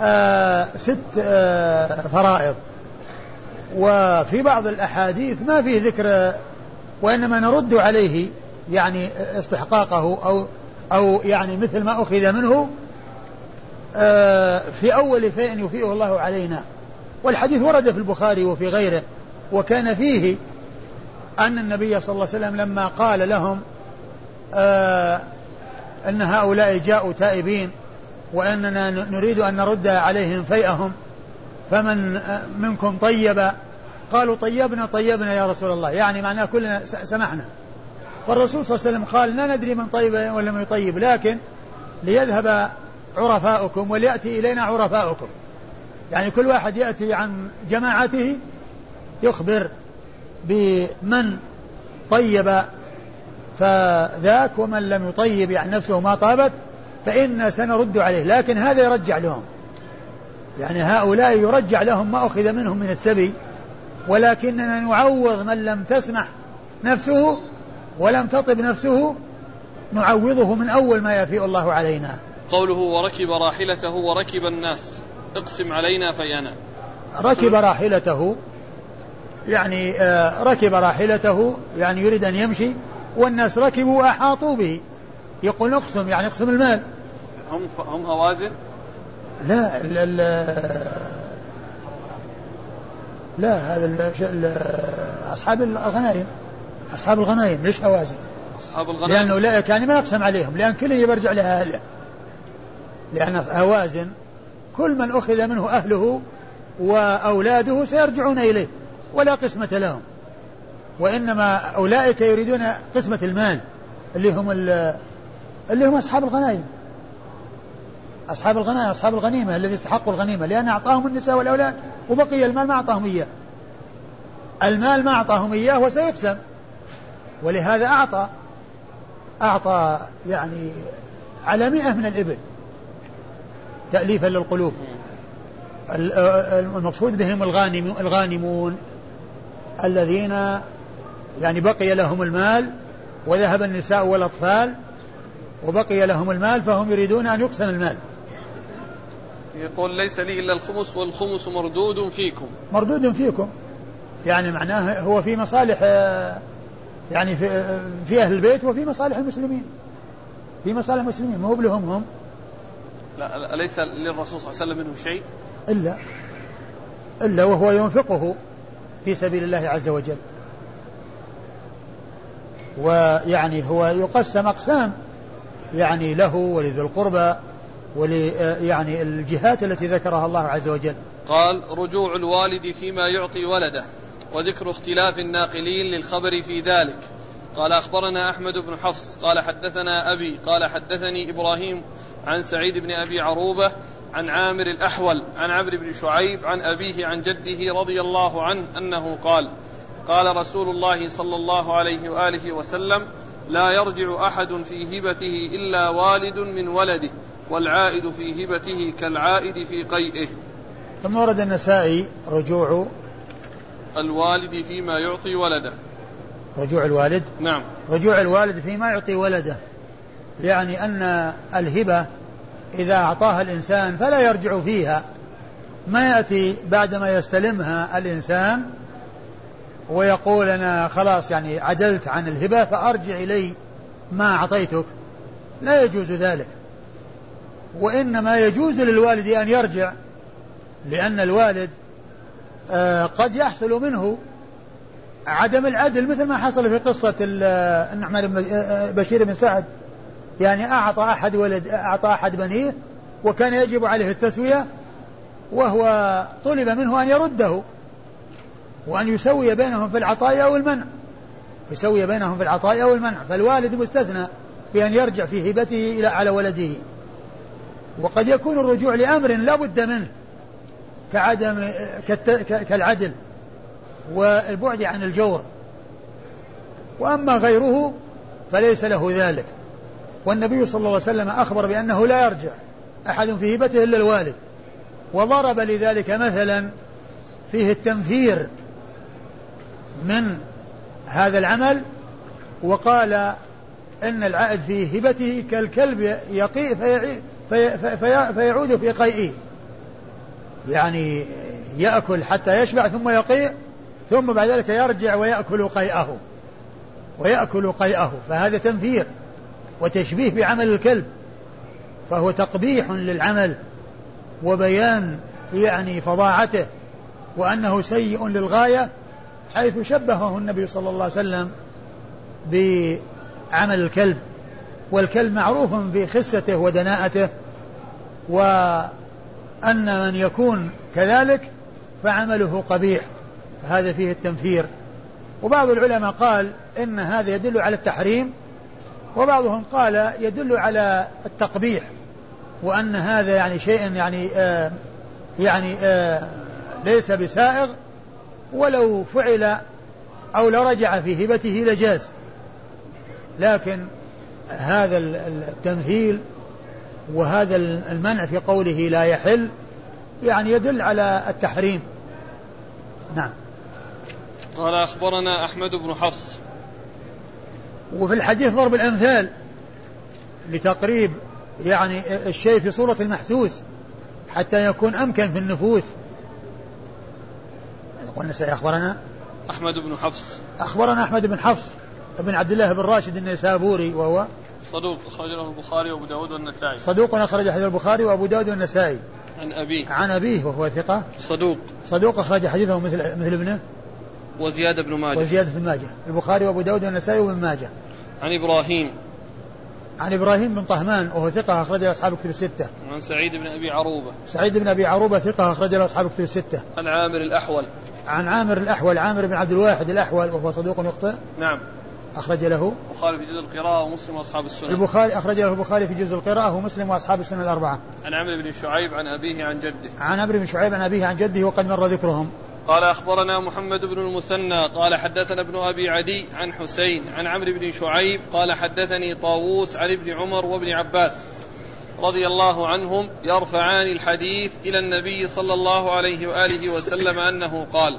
آه ست آه فرائض. وفي بعض الأحاديث ما فيه ذكر وإنما نرد عليه يعني استحقاقه أو أو يعني مثل ما أخذ منه في أول فيء يفيئه الله علينا. والحديث ورد في البخاري وفي غيره. وكان فيه أن النبي صلى الله عليه وسلم لما قال لهم آه، أن هؤلاء جاءوا تائبين وأننا نريد أن نرد عليهم فيئهم فمن آه، منكم طيب؟ قالوا طيبنا طيبنا يا رسول الله. يعني معناه كلنا سمحنا فالرسول صلى الله عليه وسلم قال لا ندري من طيب ولم يطيب لكن ليذهب عرفاؤكم وليأتي إلينا عرفاؤكم. يعني كل واحد يأتي عن جماعته يخبر بمن طيب فذاك ومن لم يطيب يعني نفسه ما طابت فإنا سنرد عليه. لكن هذا يرجع لهم. يعني هؤلاء يرجع لهم ما أخذ منهم من السبي ولكننا نعوض من لم تسمح نفسه ولم تطب نفسه نعوضه من أول ما يفيء الله علينا. قوله وركب راحلته وركب الناس. اقسم علينا فيانا. ركب راحلته يعني آه ركب راحلته يعني يريد أن يمشي والناس ركبوا وأحاطوا به. يقول اقسم يعني اقسم المال. هم هم هوازن؟ لا ال ال لا هذا أصحاب الغنائم. أصحاب الغنائم ليش هوازن؟ أصحاب الغنائم؟ لأنه لا كان ما يقسم عليهم لأن كل يرجع لأهله لأن هوازن كل من أخذ منه أهله وأولاده سيرجعون إليه ولا قسمة لهم. وإنما أولئك يريدون قسمة المال اللي هم اللي هم أصحاب الغنائم. أصحاب الغنائم أصحاب الغنيمة الذي استحقوا الغنيمة لأن أعطاهم النساء والأولاد وبقي المال ما أعطاهم إياه. المال ما أعطاهم إياه وسيقسم ولهذا أعطى أعطى يعني على مئة من الإبل. تأليفا للقلوب. المقصود بهم الغانم الغانمون الذين يعني بقي لهم المال وذهب النساء والأطفال وبقي لهم المال فهم يريدون أن يقسم المال. يقول ليس لي إلا الخمس والخمس مردود فيكم. مردود فيكم. يعني معناه هو في مصالح يعني في, في أهل البيت وفي مصالح المسلمين. في مصالح المسلمين ما هو لهم هم لا أليس للرسول صلى الله عليه وسلم منه شيء؟ إلا إلا وهو ينفقه في سبيل الله عز وجل. ويعني هو يقسم أقسام يعني له ولذي القربى ول يعني الجهات التي ذكرها الله عز وجل. قال رجوع الوالد فيما يعطي ولده وذكر اختلاف الناقلين للخبر في ذلك. قال أخبرنا أحمد بن حفص قال حدثنا أبي قال حدثني إبراهيم عن سعيد بن أبي عروبة عن عامر الأحول عن عمرو بن شعيب عن أبيه عن جده رضي الله عنه أنه قال قال رسول الله صلى الله عليه وآله وسلم لا يرجع أحد في هبته إلا والد من ولده والعائد في هبته كالعائد في قيئه. ثم ورد النسائي رجوع الوالد فيما يعطي ولده. رجوع الوالد؟ نعم. رجوع الوالد فيما يعطي ولده. يعني أن الهبة إذا أعطاها الإنسان فلا يرجع فيها. ما يأتي بعدما يستلمها الإنسان ويقول أنا خلاص يعني عدلت عن الهبة فأرجع إلي ما أعطيتك. لا يجوز ذلك. وإنما يجوز للوالد أن يرجع لأن الوالد آه، قد يحصل منه عدم العدل مثل ما حصل في قصة النعمان بن آه، بشير بن سعد. يعني أعطى أحد ولد أعطى أحد بنيه وكان يجب عليه التسوية وهو طلب منه أن يرده وأن يسوي بينهم في العطاء أو المنع. يسوي بينهم في العطاء أو المنع. فالوالد مستثنى بأن يرجع في هبته إلى على ولده. وقد يكون الرجوع لأمر لا بد منه كعدم كالعدل والبعد عن الجور. وأما غيره فليس له ذلك. والنبي صلى الله عليه وسلم أخبر بأنه لا يرجع أحد في هبته إلا الوالد وضرب لذلك مثلا فيه التنفير من هذا العمل وقال إن العائد في هبته كالكلب يقي في في في فيعود في قيئه. يعني يأكل حتى يشبع ثم يقيء ثم بعد ذلك يرجع ويأكل قيئه ويأكل قيئه فهذا تنفير. وتشبيه بعمل الكلب فهو تقبيح للعمل وبيان يعني فظاعته وأنه سيء للغاية حيث شبهه النبي صلى الله عليه وسلم بعمل الكلب. والكلب معروف بخسته ودناءته وأن من يكون كذلك فعمله قبيح. هذا فيه التنفير. وبعض العلماء قال إن هذا يدل على التحريم وبعضهم قال يدل على التقبيح وأن هذا يعني شيء يعني آه يعني آه ليس بسائغ ولو فعل أو لرجع في هبته لجاز. لكن هذا التمثيل وهذا المنع في قوله لا يحل يعني يدل على التحريم. نعم. قال أخبرنا أحمد بن حفص. وفي الحديث ضرب الأمثال لتقريب يعني الشيء في صورة المحسوس حتى يكون أمكن في النفوس. قلنا أخبرنا أحمد بن حفص. أخبرنا أحمد بن حفص بن عبد الله بن راشد النيسابوري وهو صدوق أخرج له البخاري وأبو داود والنسائي. صدوق أخرج حديث البخاري وأبو داود والنسائي. عن أبيه. عن أبيه وهو ثقة. صدوق. صدوق أخرج حديثه مثل مثل ابنه. وزياد بن ماجه. وزيادة بن ماجه. البخاري وأبو داود والنسائي وابن ماجه. عن إبراهيم. عن إبراهيم بن طهمان وهو ثقة أخرج له أصحاب كتب الستة. عن سعيد بن أبي عروبة. سعيد بن أبي عروبة ثقة أخرج له أصحاب كتب الستة. عن عامر الأحول. عن عامر الأحول عامر بن عبد الواحد الأحول وهو صدوق يخطئ. نعم. أخرج له. البخاري في جزء القراءة ومسلم وأصحاب السنن البخاري أخرج له البخاري في جزء القراءة ومسلم وأصحاب السنن الأربعة. عن عمرو بن شعيب عن أبيه عن جده. عن عمرو بن شعيب عن أبيه عن جده وقد مر ذكرهم. قال أخبرنا محمد بن المثنى قال حدثنا ابن أبي عدي عن حسين عن عمرو بن شعيب قال حدثني طاووس عن ابن عمر وابن عباس رضي الله عنهم يرفعان الحديث إلى النبي صلى الله عليه وآله وسلم أنه قال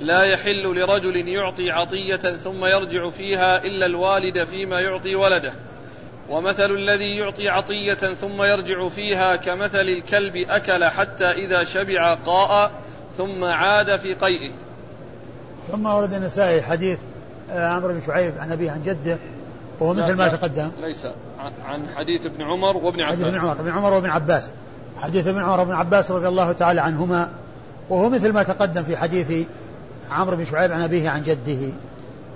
لا يحل لرجل يعطي عطية ثم يرجع فيها إلا الوالد فيما يعطي ولده ومثل الذي يعطي عطية ثم يرجع فيها كمثل الكلب أكل حتى إذا شبع قاء ثم عاد في قيئه. ثم ورد النسائي حديث آه، عمرو بن شعيب عن أبيه عن جده وهو مثل ما تقدم. ليس. عن حديث ابن عمر وابن حديث ابن عباس. عمر ابن عمر وابن عباس. حديث ابن عمر وابن عباس رضي الله تعالى عنهما وهو مثل ما تقدم في حديث عمرو بن شعيب عن أبيه عن جده.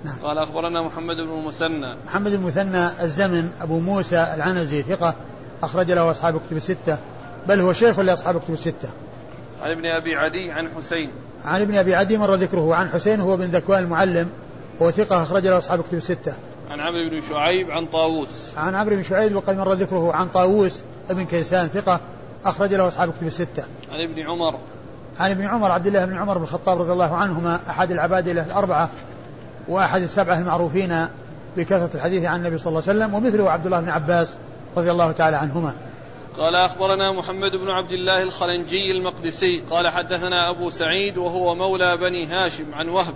نعم. قال أخبرنا محمد بن المثنى. محمد المثنى الزمن أبو موسى العنزي ثقة أخرج له أصحاب كتب الستة بل هو شيخ لأصحاب كتب الستة. عن ابن أبي عدي عن حسين. عن ابن أبي عدي مر ذكره. عن حسين هو بن ذكوان المعلم وهو ثقة أخرج له أصحاب كتب الستة. عن عمرو بن شعيب عن طاووس. عن عمرو بن شعيب وقد مر ذكره. عن طاووس ابن كيسان ثقة أخرج له أصحاب كتب الستة. عن ابن عمر. عن ابن عمر عبد الله بن عمر بن الخطاب رضي الله عنهما أحد العبادلة الأربعة وأحد السبعة المعروفين بكثرة الحديث عن النبي صلى الله عليه وسلم ومثله عبد الله بن عباس رضي الله تعالى عنهما. قال أخبرنا محمد بن عبد الله الخلنجي المقدسي قال حدثنا أبو سعيد وهو مولى بني هاشم عن وهب.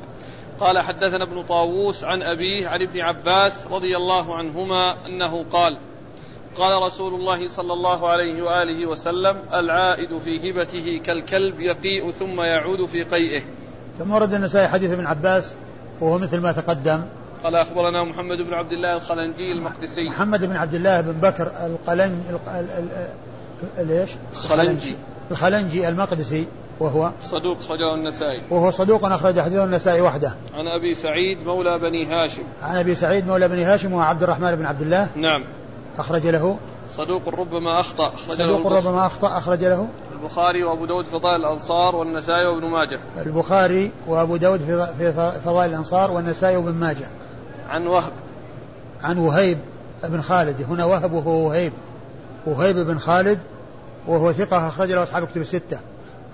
قال حدثنا ابن طاووس عن أبيه عن ابن عباس رضي الله عنهما أنه قال قال رسول الله صلى الله عليه وآله وسلم العائد في هبته كالكلب يقيء ثم يعود في قيئه. ثم ورد النسائي حديث ابن عباس وهو مثل ما تقدم. قال أخبرنا محمد بن عبد الله الخلنجي المقدسي. محمد بن عبد الله بن بكر القلن ال- ال- ال- ال- ليش؟ خلنجي الخلنجي المقدسي وهو صدوق خرجه النسائي. وهو صدوق أخرج حديث النسائي وحده. عن أبي سعيد مولى بني هاشم. عن أبي سعيد مولى بن هاشم وعبد الرحمن بن عبد الله. نعم. أخرج له. صدوق ربما أخطأ أخرجه صدوق البخ- ربما أخطأ أخرج له. البخاري وأبو داود فضائل الأنصار والنسائي وابن ماجه. البخاري وأبو داود في في فضائل الأنصار والنسائي وابن ماجه. عن وهب. عن وهيب بن خالد. هنا وهب وهو وهيب. وهيب بن خالد وهو ثقة أخرج له أصحاب كتب الستة.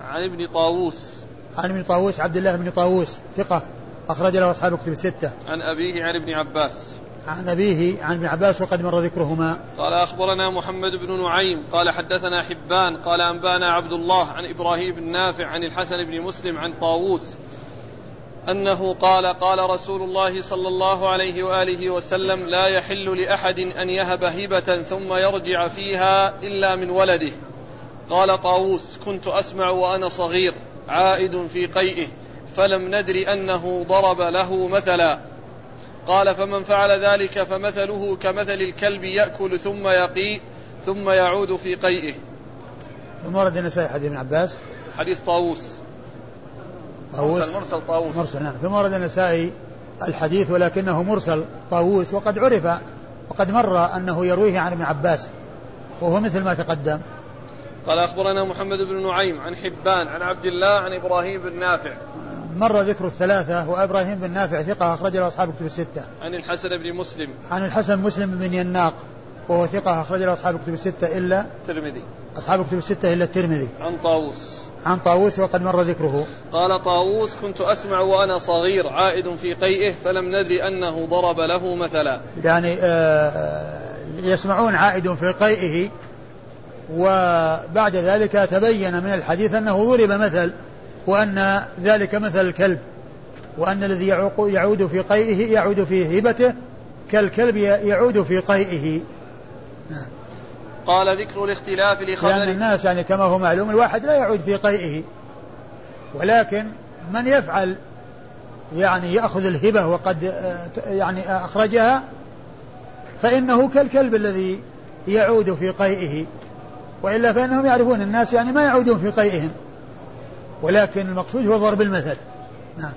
عن ابن طاووس. عن ابن طاووس عبد الله بن طاووس ثقة أخرج له أصحاب كتب الستة. عن أبيه عن ابن عباس. عن أبيه عن ابن عباس وقد مر ذكرهما. قال أخبرنا محمد بن نعيم. قال حدثنا حبان. قال أنبانا عبد الله عن إبراهيم بن نافع عن الحسن بن مسلم عن طاووس. أنه قال قال رسول الله صلى الله عليه وآله وسلم لا يحل لأحد أن يهب هبة ثم يرجع فيها إلا من ولده. قال طاووس كنت أسمع وأنا صغير عائد في قيئه فلم ندر أنه ضرب له مثلا. قال فمن فعل ذلك فمثله كمثل الكلب يأكل ثم يقيء ثم يعود في قيئه. ثم ورد النسائي حديث ابن عباس؟ حديث طاووس. طاووس. مرسل, مرسل طاووس. مرسل نعم. ثم ورد النسائي الحديث ولكنه مرسل طاووس وقد عرف وقد مر أنه يرويه عن ابن عباس وهو مثل ما تقدم. قال أخبرنا محمد بن نعيم عن حبان عن عبد الله عن إبراهيم بن نافع. مر ذكر الثلاثة وإبراهيم بن نافع ثقة أخرج له أصحاب كتب الستة. عن الحسن بن مسلم. عن الحسن مسلم بن يناق وهو ثقة أخرج له أصحاب كتب الستة إلا الترمذي أصحاب كتب الستة إلا الترمذي. عن طاووس. عن طاووس وقد مر ذكره. قال طاووس كنت أسمع وأنا صغير عائد في قيئه فلم ندري أنه ضرب له مثلا. يعني آه، يسمعون عائد في قيئه وبعد ذلك تبين من الحديث أنه ضرب مثل وأن ذلك مثل الكلب وأن الذي يعود في قيئه يعود في هبته كالكلب يعود في قيئه. قال ذكر الاختلاف لأن لخبر الناس يعني كما هو معلوم الواحد لا يعود في قيئه. ولكن من يفعل يعني يأخذ الهبة وقد آه، يعني أخرجها فإنه كالكلب الذي يعود في قيئه. وإلا فإنهم يعرفون الناس يعني ما يعودون في قيئهم. ولكن المقصود هو ضرب المثل. نعم.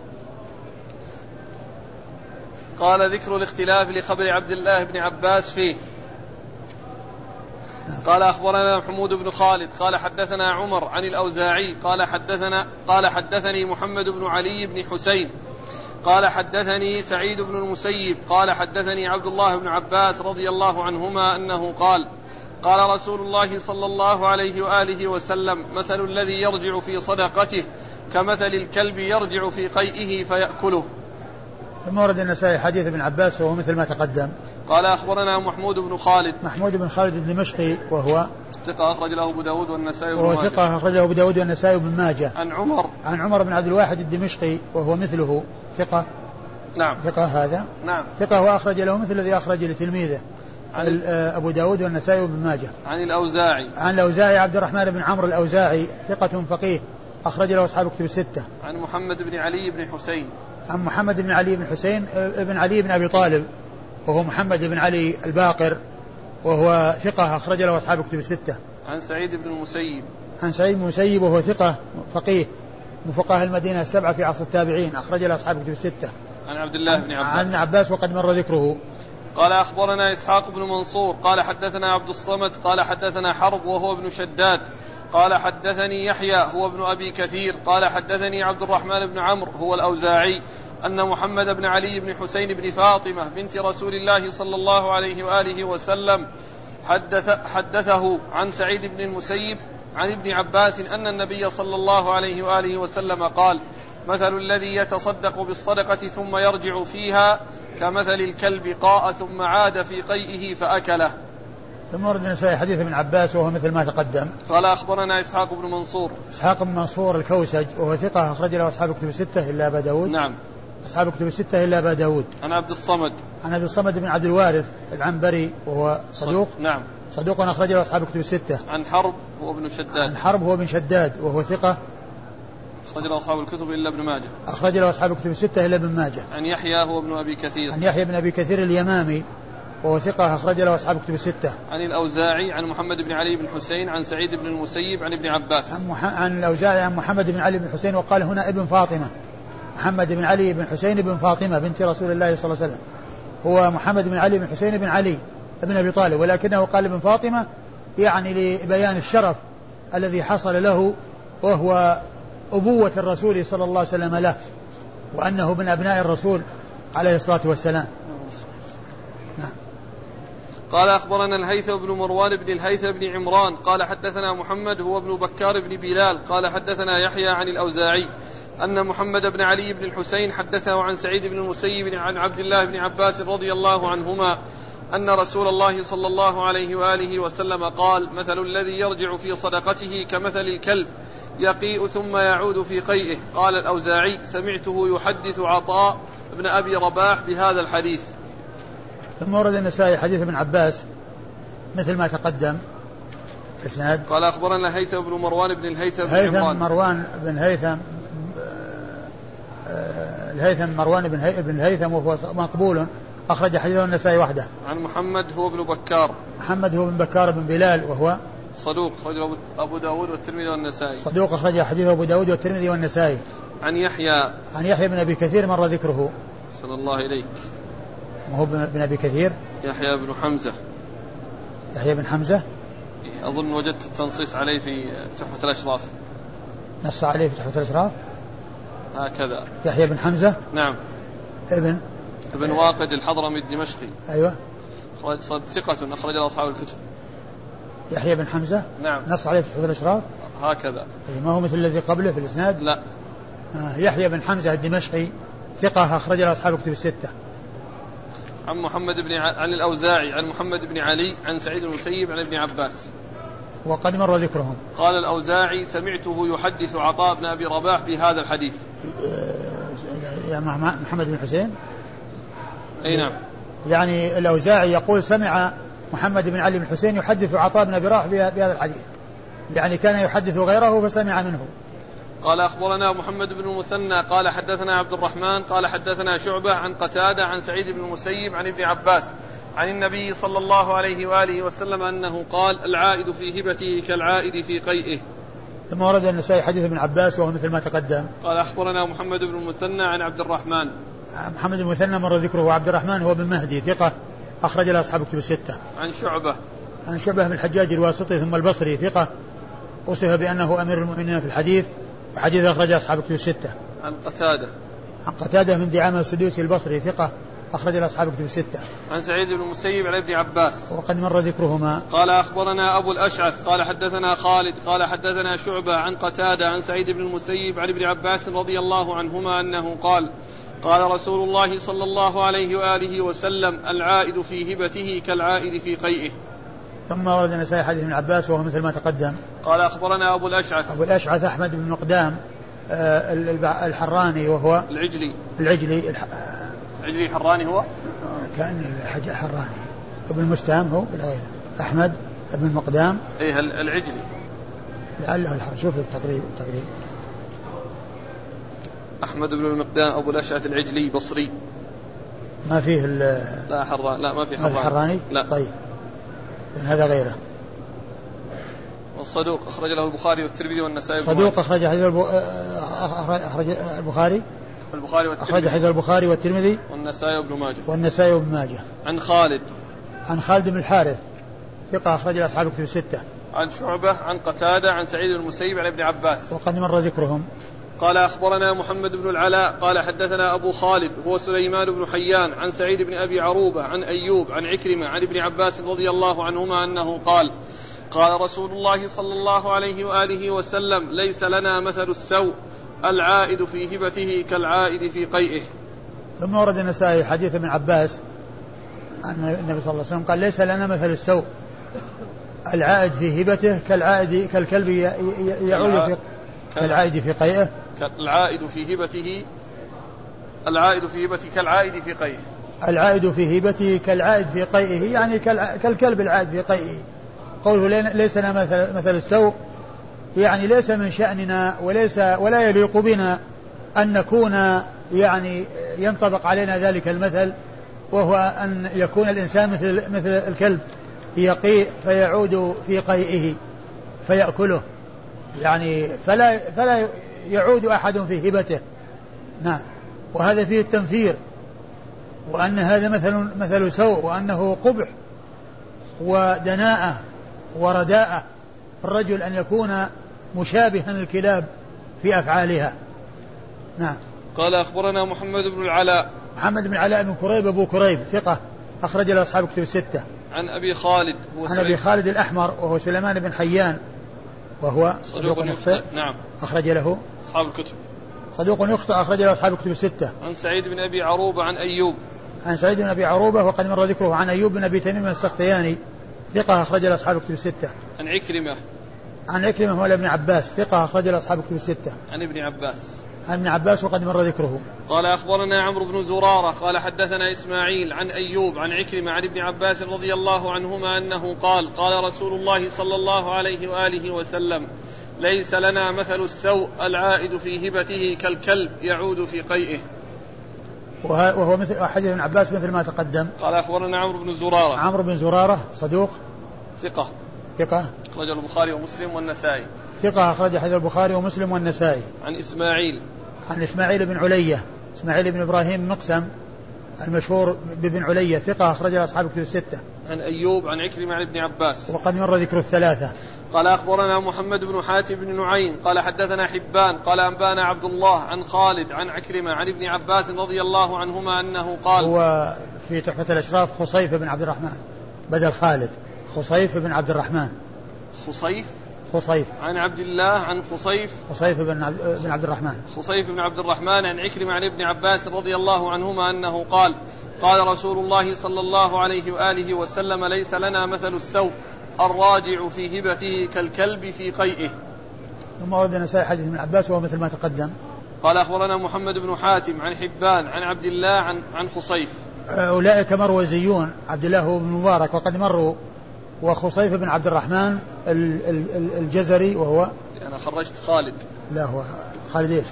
قال ذكر الاختلاف لخبر عبد الله بن عباس فيه. قال أخبرنا محمود بن خالد قال حدثنا عمر عن الأوزاعي قال حدثنا قال حدثني محمد بن علي بن حسين قال حدثني سعيد بن المسيب قال حدثني عبد الله بن عباس رضي الله عنهما أنه قال قال رسول الله صلى الله عليه وآله وسلم مثل الذي يرجع في صدقته كمثل الكلب يرجع في قيئه فيأكله. ثم ورد النسائي حديث ابن عباس وهو مثل ما تقدم. قال أخبرنا محمود بن خالد. محمود بن خالد الدمشقي وهو ثقة أخرج له أبو داود والنسائي وهو ثقة أخرج له أبو داود والنسائي بن ماجه. عن عمر. عن عمر بن عبد الواحد الدمشقي وهو مثله. ثقة. نعم. ثقة هذا. نعم. ثقة وأخرج له مثل الذي أخرج لتلميذه. عن آه، أبو داود والنسائي بن ماجه. عن الأوزاعي. عن الأوزاعي عبد الرحمن بن عمرو الأوزاعي. ثقة فقيه. أخرج له أصحاب كتب الستة. عن محمد بن علي بن حسين. عن محمد بن علي بن حسين آه، بن علي بن أبي طالب. وهو محمد بن علي الباقر وهو ثقة أخرج له أصحاب كتب الستة. عن سعيد بن المسيب. عن سعيد بن المسيب وهو ثقة فقيه من فقهاء المدينة السبعة في عصر التابعين أخرج له أصحاب كتب الستة. عن عبد الله بن عباس. عن عباس وقد مر ذكره. قال أخبرنا إسحاق بن منصور قال حدثنا عبد الصمد قال حدثنا حرب وهو ابن شداد قال حدثني يحيى هو ابن أبي كثير قال حدثني عبد الرحمن بن عمرو هو الأوزاعي أن محمد بن علي بن حسين بن فاطمة بنت رسول الله صلى الله عليه وآله وسلم حدث حدثه عن سعيد بن المسيب عن ابن عباس أن النبي صلى الله عليه وآله وسلم قال مثل الذي يتصدق بالصدقة ثم يرجع فيها كمثل الكلب قاء ثم عاد في قيئه فأكله. ثم ورد النسائي حديث ابن عباس وهو مثل ما تقدم. قال أخبرنا إسحاق بن منصور. إسحاق بن منصور الكوسج وهو ثقة أخرج له أصحاب كتب الستة إلا أبا داود. نعم. أصحاب كتب الستة إلا أبا داود. عن عبد الصمد. عن أبي الصمد بن عبد الوارث العنبري وهو صدوق. نعم. صدوق أخرج له أصحاب كتب الستة. عن حرب هو ابن شداد. عن حرب هو بن شداد وهو ثقة. أخرج له أصحاب الكتب إلا ابن ماجه. أخرج له أصحاب كتب الستة إلا ابن ماجه. عن يحيى هو ابن أبي كثير. عن يحيى بن أبي كثير اليمامي وهو ثقة أخرج له أصحاب كتب الستة. عن الأوزاعي عن محمد بن علي بن حسين عن سعيد بن المسيب عن ابن عباس. عن, مح... عن الأوزاعي عن محمد بن علي بن حسين وقال هنا ابن فاطمة. محمد بن علي بن حسين بن فاطمة بنت رسول الله صلى الله عليه وسلم. هو محمد بن علي بن حسين بن علي بن أبي طالب ولكنه قال ابن فاطمة يعني لبيان الشرف الذي حصل له وهو أبوة الرسول صلى الله عليه وسلم له وأنه من أبناء الرسول عليه الصلاة والسلام. نعم. قال أخبرنا الهيثم بن مروان بن الهيثم بن عمران قال حدثنا محمد هو ابن بكار بن بلال قال حدثنا يحيى عن الأوزاعي أن محمد بن علي بن الحسين حدثه عن سعيد بن المسيب عن عبد الله بن عباس رضي الله عنهما أن رسول الله صلى الله عليه وآله وسلم قال مثل الذي يرجع في صدقته كمثل الكلب يقيء ثم يعود في قيئه. قال الأوزاعي سمعته يحدث عطاء بن أبي رباح بهذا الحديث. ثم ورد النسائي حديث ابن عباس مثل ما تقدم الإسناد. قال أخبرنا هيثم بن مروان بن الهيثم بن هيثم مروان بن هيثم الهيثم مروان بن بن الهيثم وهو مقبول أخرج حديثه النسائي وحده. عن محمد هو ابن بكار. محمد هو بن بكار بن بلال وهو صدوق أخرجه أبو داود والترمذي والنسائي. صدوق أخرج حديثه أبو داود والترمذي والنسائي. عن يحيى. عن يحيى بن أبي كثير مر ذكره. صلى الله إليك. وهو بن أبي كثير. يحيى بن حمزة. يحيى بن حمزة. أظن وجدت التنصيص عليه في تحفة الأشراف. نص عليه في تحفة الأشراف. هكذا. يحيى بن حمزة؟ نعم. ابن؟ ابن واقد الحضرمي الدمشقي. أيوة. صد ثقة أخرج له أصحاب الكتب. يحيى بن حمزة؟ نعم. نص عليه في تحفة الأشراف؟ هكذا. أي ما هو مثل الذي قبله في الإسناد؟ لا. آه يحيى بن حمزة الدمشقي ثقة أخرج له أصحاب الكتب الستة. عن محمد بن ع... عن الأوزاعي عن محمد بن علي عن سعيد المسيب عن ابن عباس. وقد مر ذكرهم. قال الأوزاعي سمعته يحدث عطاء بن أبي رباح بهذا الحديث. يا محمد بن حسين؟ أي نعم. يعني الأوزاعي يقول سمع محمد بن علي بن حسين يحدث عطاء بن أبي رباح بهذا الحديث. يعني كان يحدث غيره فسمع منه. قال أخبرنا محمد بن المثنى قال حدثنا عبد الرحمن قال حدثنا شعبة عن قتادة عن سعيد بن المسيب عن ابن عباس عن النبي صلى الله عليه وآله وسلم أنه قال العائد في هبته كالعائد في قيئه. ثم ورد النسائي حديث ابن عباس وهو مثل ما تقدم. قال أخبرنا محمد بن المثنى عن عبد الرحمن. محمد بن المثنى مر ذكره عبد الرحمن هو بن مهدي ثقة أخرج له أصحاب كتب الستة. عن شعبة. عن شعبة بن الحجاج الواسطي ثم البصري ثقة. وصف بأنه أمير المؤمنين في الحديث وحديث أخرج أصحاب كتب الستة. عن قتادة. عن قتادة من دعامة السدوسي البصري ثقة. أخرج أصحاب كتب الستة. عن سعيد بن المسيب عن ابن عباس. وقد مر ذكرهما. قال أخبرنا أبو الأشعث قال حدثنا خالد قال حدثنا شعبة عن قتادة عن سعيد بن المسيب عن ابن عباس رضي الله عنهما أنه قال قال رسول الله صلى الله عليه وآله وسلم العائد في هبته كالعائد في قيئه. ثم ورد النسائي حديث ابن عباس وهو مثل ما تقدم. قال أخبرنا أبو الأشعث. أبو الأشعث أحمد بن مقدام آه، الحراني وهو العجلي العجلي عجلي حراني هو؟ كان حراني. ابن مستام هو بالغير أحمد بن مقدام إيه العجلي. لعله الحر شوف التقريب التقريب. أحمد بن المقدام أبو الأشعث العجلي بصري. ما فيه لا حراني لا ما في حراني, حراني؟ لا. طيب. هذا غيره. والصدوق أخرج له البخاري والترمذي والنسائي صدوق أخرج حديث أخرج البخاري؟ البخاري والترمذي. أخرج حديث البخاري والترمذي. والنسائي وابن ماجه. والنسائي وابن ماجه. عن خالد. عن خالد بن الحارث. ثقة أخرج أصحاب الكتب الستة. عن شعبة عن قتادة عن سعيد المسيب عن ابن عباس. وقد مر ذكرهم. قال أخبرنا محمد بن العلاء قال حدثنا أبو خالد هو سليمان بن حيان عن سعيد بن أبي عروبة عن أيوب عن عكرمة عن ابن عباس رضي الله عنهما أنه قال قال رسول الله صلى الله عليه وآله وسلم ليس لنا مثل السوء العائد في هبته كالعائد في قيئه. ثم ورد النسائي حديث ابن عباس أن النبي صلى الله عليه وسلم قال ليس لنا مثل السوء. العائد في هبته كالعائد كالكلب يعود في كالعائد في قيئه. العائد في هبته العائد في هبته كالعائد في قيئه. العائد في هبته كالعائد في قيئه يعني كالكلب العائد في قيئه. قوله ليس لنا مثل, مثل السوء. يعني ليس من شأننا وليس ولا يليق بنا أن نكون يعني ينطبق علينا ذلك المثل وهو أن يكون الإنسان مثل مثل الكلب يقيء فيعود في قيئه فيأكله. يعني فلا فلا يعود أحد في هبته. نعم. وهذا فيه التنفير. وأن هذا مثل مثل سوء وأنه قبح ودناءة ورداءة. الرجل أن يكون مشابها الكلاب في أفعالها. نعم. قال أخبرنا محمد بن العلاء. محمد بن العلاء بن كريب أبو كريب ثقة أخرج له أصحاب كتب الستة. عن أبي خالد هو عن أبي خالد الأحمر وهو سليمان بن حيان وهو صدوق يخطئ. نعم. أخرج له أصحاب الكتب. صدوق يخطئ أخرج له أصحاب الكتب الستة. عن سعيد بن أبي عروبة عن أيوب. عن سعيد بن أبي عروبة وقد مر ذكره عن أيوب بن أبي تميم السختياني ثقة أخرج له أصحاب الكتب الستة. عن عكرمة. عن عكرمة مولى ابن عباس ثقة أخرج له أصحاب الكتب الستة. عن ابن عباس. عن ابن عباس وقد مر ذكره. قال أخبرنا عمرو بن زرارة قال حدثنا إسماعيل عن أيوب عن عكرمة عن ابن عباس رضي الله عنهما أنه قال قال رسول الله صلى الله عليه وآله وسلم ليس لنا مثل السوء العائد في هبته كالكلب يعود في قيئه وهو مثل حديث ابن عباس مثل ما تقدم قال أخبرنا عمرو بن زرارة عمرو بن زرارة صدوق ثقة ثقة أخرج البخاري ومسلم والنسائي. ثقة أخرج حديث البخاري ومسلم والنسائي. عن إسماعيل. عن إسماعيل بن علية. إسماعيل بن إبراهيم مقسم المشهور بابن علية. ثقة أخرج أصحاب كتب الستة. عن أيوب عن عكرمة عن ابن عباس. وقد مر ذكر الثلاثة. قال أخبرنا محمد بن حاتم بن نعيم. قال حدثنا حبان. قال أنبانا عبد الله عن خالد عن عكرمة عن ابن عباس رضي الله عنهما أنه قال هو في تحفة الأشراف خصيف بن عبد الرحمن بدل خالد خصيف بن عبد الرحمن. خصيف. خصيف. عن عبد الله عن خصيف. خصيف بن عبد, بن عبد الرحمن. خصيف بن عبد الرحمن عن عكرمة عن ابن عباس رضي الله عنهما أنه قال قال رسول الله صلى الله عليه وآله وسلم ليس لنا مثل السوء الراجع في هبته كالكلب في قيئه. ثم ورد النسائي حديث ابن عباس وهو مثل ما تقدم. قال أخبرنا محمد بن حاتم عن حبان عن عبد الله عن عن خصيف. أولئك مروزيون عبد الله بن مبارك وقد مروا. وخصيف بن عبد الرحمن الجزري وهو أنا خرجت خالد. لا هو خالد إيش؟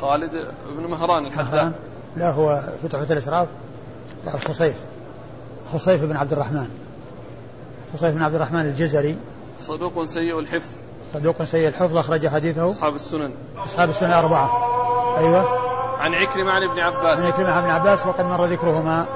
خالد بن مهران الحداد. لا هو في تحفة الأشراف. لا خصيف. خصيف بن عبد الرحمن. خصيف بن عبد الرحمن الجزري. صدوق سيء الحفظ. صدوق سيء الحفظ أخرج حديثه. أصحاب السنن. أصحاب السنن أربعة. أيوه. عن عكرمة عن ابن عباس. عن عكرمة عن ابن عباس وقد مر ذكرهما.